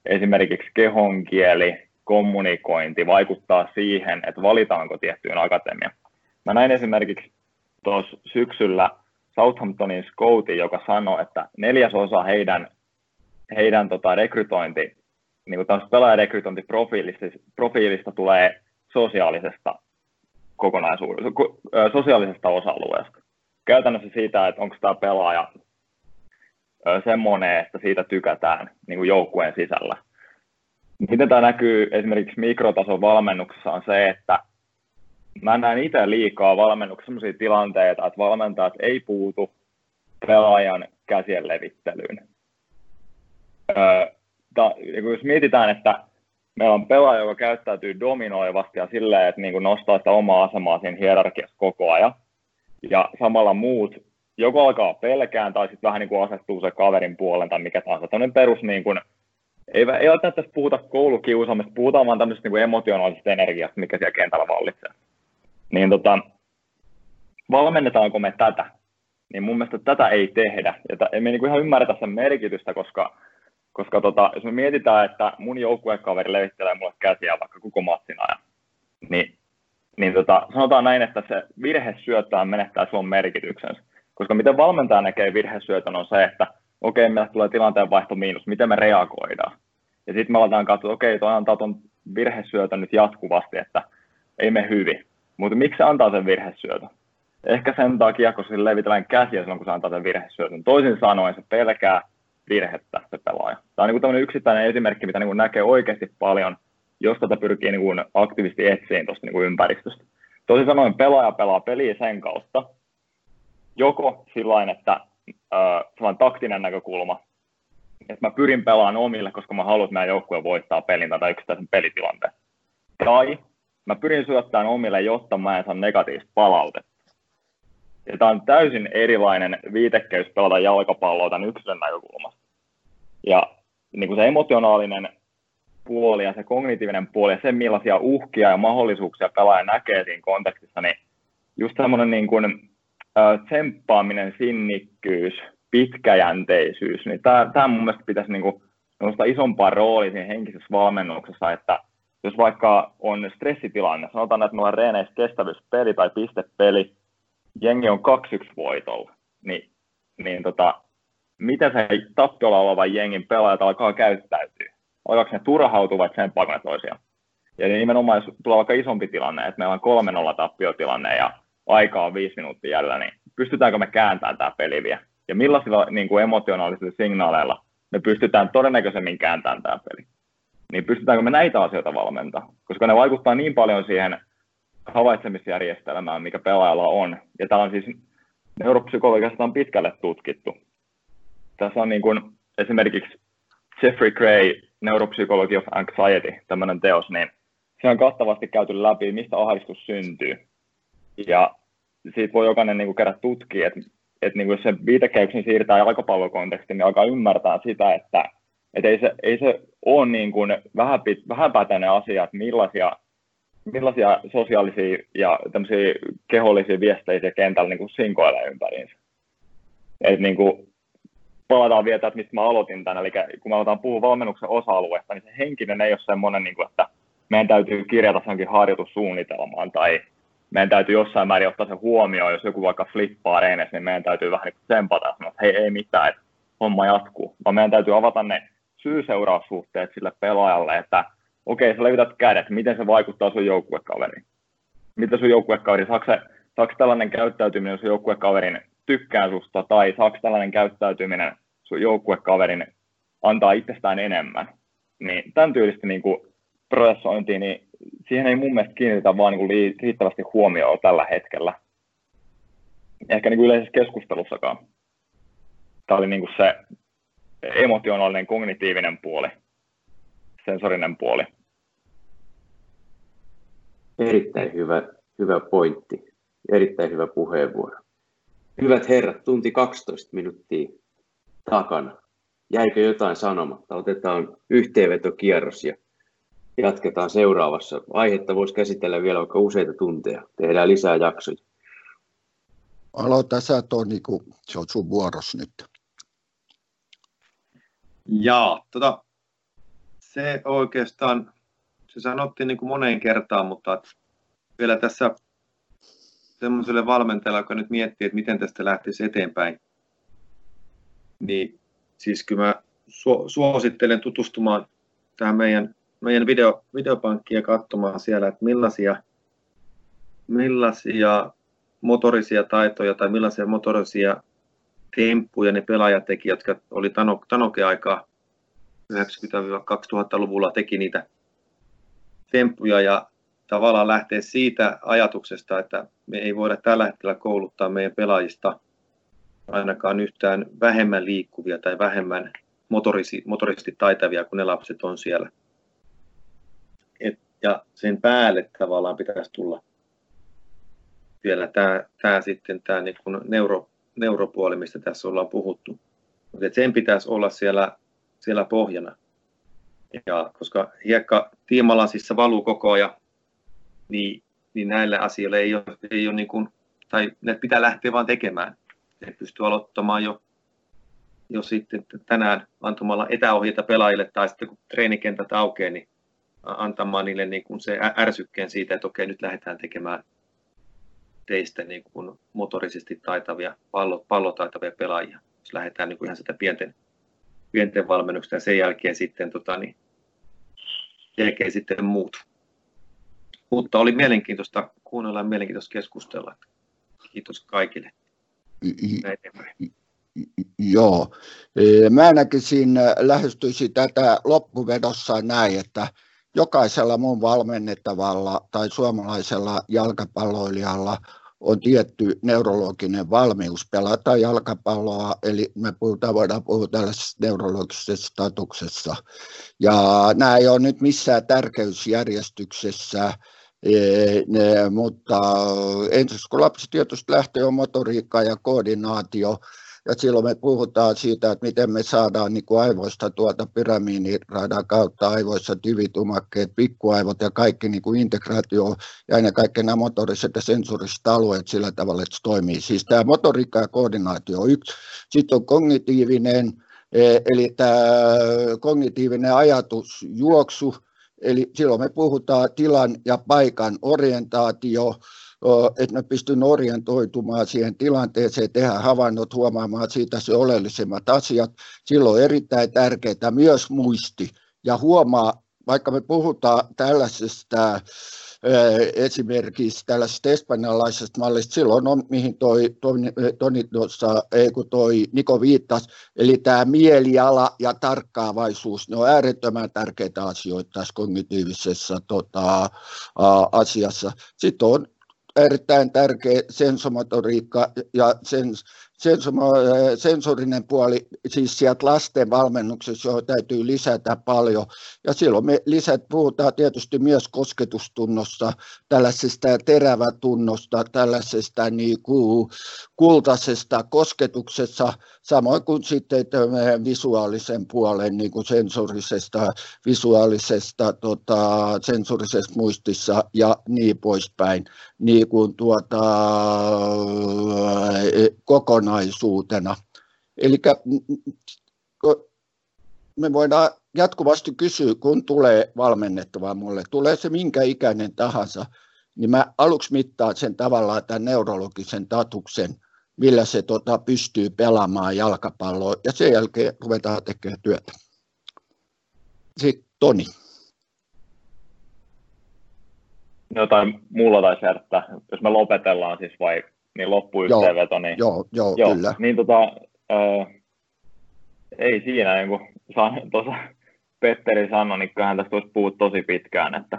esimerkiksi kehonkieli, kommunikointi vaikuttaa siihen, että valitaanko tiettyyn akatemia. Mä näin esimerkiksi tuossa syksyllä Southamptonin scoutin, joka sanoi, että neljäsosa heidän, heidän tota rekrytointi, niin kuin pelaajarekrytointiprofiilista tulee sosiaalisesta kokonaisuudesta, sosiaalisesta osa-alueesta käytännössä siitä, että onko tämä pelaaja semmoinen, että siitä tykätään niin kuin joukkueen sisällä. Miten tämä näkyy esimerkiksi mikrotason valmennuksessa on se, että mä näen itse liikaa valmennuksessa sellaisia tilanteita, että valmentajat ei puutu pelaajan käsien levittelyyn. ta, jos mietitään, että meillä on pelaaja, joka käyttäytyy dominoivasti ja silleen, että niin nostaa sitä omaa asemaa siinä hierarkiassa koko ajan, ja samalla muut joko alkaa pelkään tai sitten vähän niin kuin asettuu se kaverin puolen tai mikä tahansa. Tämmöinen perus, niin kuin, ei, ei välttämättä puhuta koulukiusaamista, puhutaan vaan tämmöisestä niin kuin emotionaalisesta energiasta, mikä siellä kentällä vallitsee. Niin tota, valmennetaanko me tätä? Niin mun mielestä tätä ei tehdä. Ja t- emme niin kuin ihan ymmärretä sen merkitystä, koska, koska tota, jos me mietitään, että mun joukkuekaveri levittelee mulle käsiä vaikka koko matsin ajan, niin niin tota, sanotaan näin, että se virhesyöttöhän menettää sun merkityksensä. Koska miten valmentaja näkee virhesyötön on se, että okei, okay, meillä tulee tilanteen vaihto miinus, miten me reagoidaan. Ja sitten me aletaan katsoa, okei, okay, toi antaa ton virhesyötön nyt jatkuvasti, että ei me hyvin. Mutta miksi se antaa sen virhesyötön? Ehkä sen takia, koska se levitellään käsiä silloin, kun se antaa sen virhesyötön. Toisin sanoen se pelkää virhettä se pelaaja. Tämä on niin tämmöinen yksittäinen esimerkki, mitä niin näkee oikeasti paljon, jos tätä pyrkii niin aktiivisesti etsiin tuosta niin ympäristöstä. Toisin sanoen pelaaja pelaa peliä sen kautta, joko sillä että äh, taktinen näkökulma, että mä pyrin pelaamaan omille, koska mä haluan, että meidän joukkue voittaa pelin tai yksittäisen pelitilanteen. Tai mä pyrin syöttämään omille, jotta mä en saa negatiivista palautetta. Ja tämä on täysin erilainen viitekeys pelata jalkapalloa tämän yksilön näkökulmasta. Ja niin kuin se emotionaalinen puoli ja se kognitiivinen puoli ja se, millaisia uhkia ja mahdollisuuksia pelaaja näkee siinä kontekstissa, niin just semmoinen niin kuin, tsemppaaminen, sinnikkyys, pitkäjänteisyys, niin tämä, mun mielestä pitäisi niin kuin, isompaa roolia siinä henkisessä valmennuksessa, että jos vaikka on stressitilanne, sanotaan, että me ollaan reeneissä kestävyyspeli tai pistepeli, jengi on 2-1 voitolla, niin, niin tota, miten se tappiolla olevan jengin pelaajat alkaa käyttäytyä? Alkaako ne turhautua vai tsemppaaako toisiaan? Ja nimenomaan, jos tulee vaikka isompi tilanne, että meillä on 3-0 tappiotilanne ja aikaa on viisi minuuttia jäljellä, niin pystytäänkö me kääntämään tämä peli vielä? Ja millaisilla niin kuin emotionaalisilla signaaleilla me pystytään todennäköisemmin kääntämään tämä peli? Niin pystytäänkö me näitä asioita valmentaa? Koska ne vaikuttaa niin paljon siihen havaitsemisjärjestelmään, mikä pelaajalla on. Ja tämä on siis neuropsykologiasta on pitkälle tutkittu. Tässä on niin kuin esimerkiksi Jeffrey Gray, Neuropsychology of Anxiety, tämmöinen teos, niin se on kattavasti käyty läpi, mistä ahdistus syntyy. Ja siitä voi jokainen niin kuin tutkia, että, että niin jos se viitekeyksen siirtää jalkapallokontekstiin, niin alkaa ymmärtää sitä, että, että ei, se, ei se ole niin kuin vähäpätäinen asia, että millaisia millaisia sosiaalisia ja kehollisia viesteitä kentällä niin kuin sinkoilee ympäriinsä. Et niin kuin, palataan vielä, että mistä mä aloitin tänne, eli kun me aletaan puhua valmennuksen osa-alueesta, niin se henkinen ei ole semmoinen, niin kuin, että meidän täytyy kirjata senkin harjoitussuunnitelmaan, tai meidän täytyy jossain määrin ottaa se huomioon, jos joku vaikka flippaa reenessä, niin meidän täytyy vähän niin tsempata ja sanoa, että hei, ei mitään, että homma jatkuu, vaan meidän täytyy avata ne syy-seuraussuhteet sille pelaajalle, että okei, sä levität kädet, miten se vaikuttaa sun joukkuekaveriin? Mitä sun joukkuekaveri, saako, se, saako tällainen käyttäytyminen sun joukkuekaverin tykkää susta, tai saako tällainen käyttäytyminen sun joukkuekaverin antaa itsestään enemmän? Niin tämän tyylistä niin kuin prosessointiin, niin siihen ei mun mielestä kiinnitetä vaan niin kuin riittävästi huomioon tällä hetkellä. Ehkä niin kuin yleisessä keskustelussakaan. Tämä oli niin kuin se emotionaalinen, kognitiivinen puoli, sensorinen puoli. Erittäin hyvä, hyvä pointti. Erittäin hyvä puheenvuoro. Hyvät herrat, tunti 12 minuuttia takana. Jäikö jotain sanomatta? Otetaan yhteenvetokierros ja jatketaan seuraavassa. Aihetta voisi käsitellä vielä vaikka useita tunteja. Tehdään lisää jaksoja. Aloita sä Toni, kun se on sun vuoros nyt. Jaa, tota, se oikeastaan se sanottiin niin kuin moneen kertaan, mutta vielä tässä semmoiselle valmentajalle, joka nyt miettii, että miten tästä lähtisi eteenpäin, niin siis kyllä mä suosittelen tutustumaan tähän meidän, meidän video, videopankkiin ja katsomaan siellä, että millaisia, millaisia motorisia taitoja tai millaisia motorisia temppuja ne pelaajat teki, jotka oli Tanoke-aikaa 90-2000-luvulla teki niitä temppuja ja tavallaan lähteä siitä ajatuksesta, että me ei voida tällä hetkellä kouluttaa meidän pelaajista ainakaan yhtään vähemmän liikkuvia tai vähemmän motorisi, motorisesti taitavia kuin ne lapset on siellä. Et, ja sen päälle tavallaan pitäisi tulla vielä tämä, tämä sitten tämä niin kuin neuro, neuropuoli, mistä tässä ollaan puhuttu. Mutta sen pitäisi olla siellä, siellä pohjana. Ja koska hiekka tiimalasissa valuu koko ajan, niin, niin näille asioille ei ole, ei ole niin kuin, tai ne pitää lähteä vaan tekemään. Ne pystyy aloittamaan jo, jo sitten tänään antamalla etäohjeita pelaajille tai sitten kun treenikentät aukeaa, niin antamaan niille niin kuin se ärsykkeen siitä, että okei, nyt lähdetään tekemään teistä niin kuin motorisesti taitavia, pallo, pallotaitavia pelaajia. Jos lähdetään niin kuin ihan sitä pienten pienten valmennuksesta ja sen jälkeen sitten tota, niin, tekee sitten muut. Mutta oli mielenkiintoista kuunnella ja mielenkiintoista keskustella. Kiitos kaikille. Joo. E, mä näkisin, äh, lähestyisi tätä loppuvedossa näin, että jokaisella mun valmennettavalla tai suomalaisella jalkapalloilijalla on tietty neurologinen valmius pelata jalkapalloa, eli me puhutaan, voidaan puhua tällaisessa neurologisessa statuksessa. Ja nämä ei ole nyt missään tärkeysjärjestyksessä, ne, mutta ensin kun lapsi tietysti lähtee on motoriikka ja koordinaatio, ja silloin me puhutaan siitä, että miten me saadaan niin kuin aivoista tuota pyramiiniradan kautta aivoissa tyvitumakkeet, pikkuaivot ja kaikki niin kuin integraatio ja ennen kaikkea nämä motoriset ja sensoriset alueet sillä tavalla, että se toimii. Siis tämä motoriikka ja koordinaatio on yksi. Sitten on kognitiivinen, e, eli tämä kognitiivinen ajatus, juoksu, eli silloin me puhutaan tilan ja paikan orientaatio, että mä pystyn orientoitumaan siihen tilanteeseen, tehdä havainnot, huomaamaan siitä se oleellisimmat asiat. Silloin on erittäin tärkeää myös muisti ja huomaa, vaikka me puhutaan tällaisesta esimerkiksi tällaisesta espanjalaisesta mallista, silloin on, mihin toi, Toni, Toni tuossa, ei kun toi Niko viittasi, eli tämä mieliala ja tarkkaavaisuus, ne on äärettömän tärkeitä asioita tässä kognitiivisessa tota, asiassa. Sitten on erittäin tärkeä sensomotoriikka ja sen, sensorinen puoli, siis sieltä lasten valmennuksessa, johon täytyy lisätä paljon. Ja silloin me lisät, puhutaan tietysti myös kosketustunnosta, tällaisesta terävätunnosta, tällaisesta niin kuin kultaisesta kosketuksessa, samoin kuin sitten visuaalisen puolen niin kuin sensorisesta, visuaalisesta, tota, sensorisesta muistissa ja niin poispäin, niin kuin tuota, kokonaisuutena. Eli me voidaan jatkuvasti kysyä, kun tulee valmennettavaa mulle, tulee se minkä ikäinen tahansa, niin mä aluksi mittaan sen tavallaan tämän neurologisen tatuksen, millä se tota, pystyy pelaamaan jalkapalloa, ja sen jälkeen ruvetaan tekemään työtä. Sitten Toni. Jotain mulla taisi jos me lopetellaan siis vai niin loppuyhteenveto, niin, joo, joo, joo, kyllä. niin tota, ää, ei siinä, niin kuin tuossa Petteri sanoi, niin kyllähän tästä olisi puhut tosi pitkään, että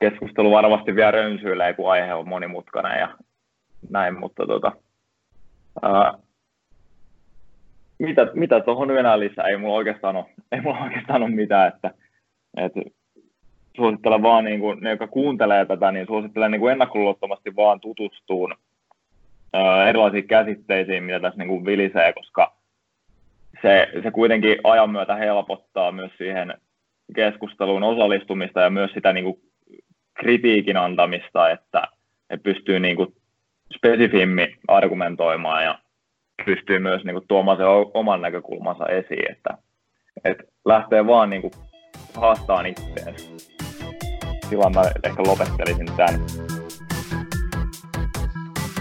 keskustelu varmasti vielä rönsyilee, kun aihe on monimutkainen ja näin, mutta tota, ää, mitä, mitä tuohon enää lisää? Ei mulla oikeastaan ole, [laughs] ei mulla oikeastaan ole mitään, että, että suosittelen vaan niin kuin, ne, jotka kuuntelee tätä, niin suosittelen niin kuin ennakkoluulottomasti vaan tutustuun erilaisiin käsitteisiin, mitä tässä niin kuin vilisee, koska se, se kuitenkin ajan myötä helpottaa myös siihen keskusteluun osallistumista ja myös sitä niin kuin kritiikin antamista, että, että pystyy niin kuin spesifimmin argumentoimaan ja pystyy myös niin kuin tuomaan sen oman näkökulmansa esiin, että, että lähtee vaan niin kuin haastaan itseensä. Silloin mä ehkä lopettelisin tämän.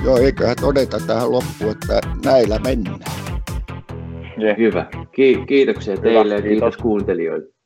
Joo, eiköhän todeta tähän loppuun, että näillä mennään. Yeah. Hyvä. Ki- kiitoksia teille Hyvä, ja kiitos, kiitos kuuntelijoille.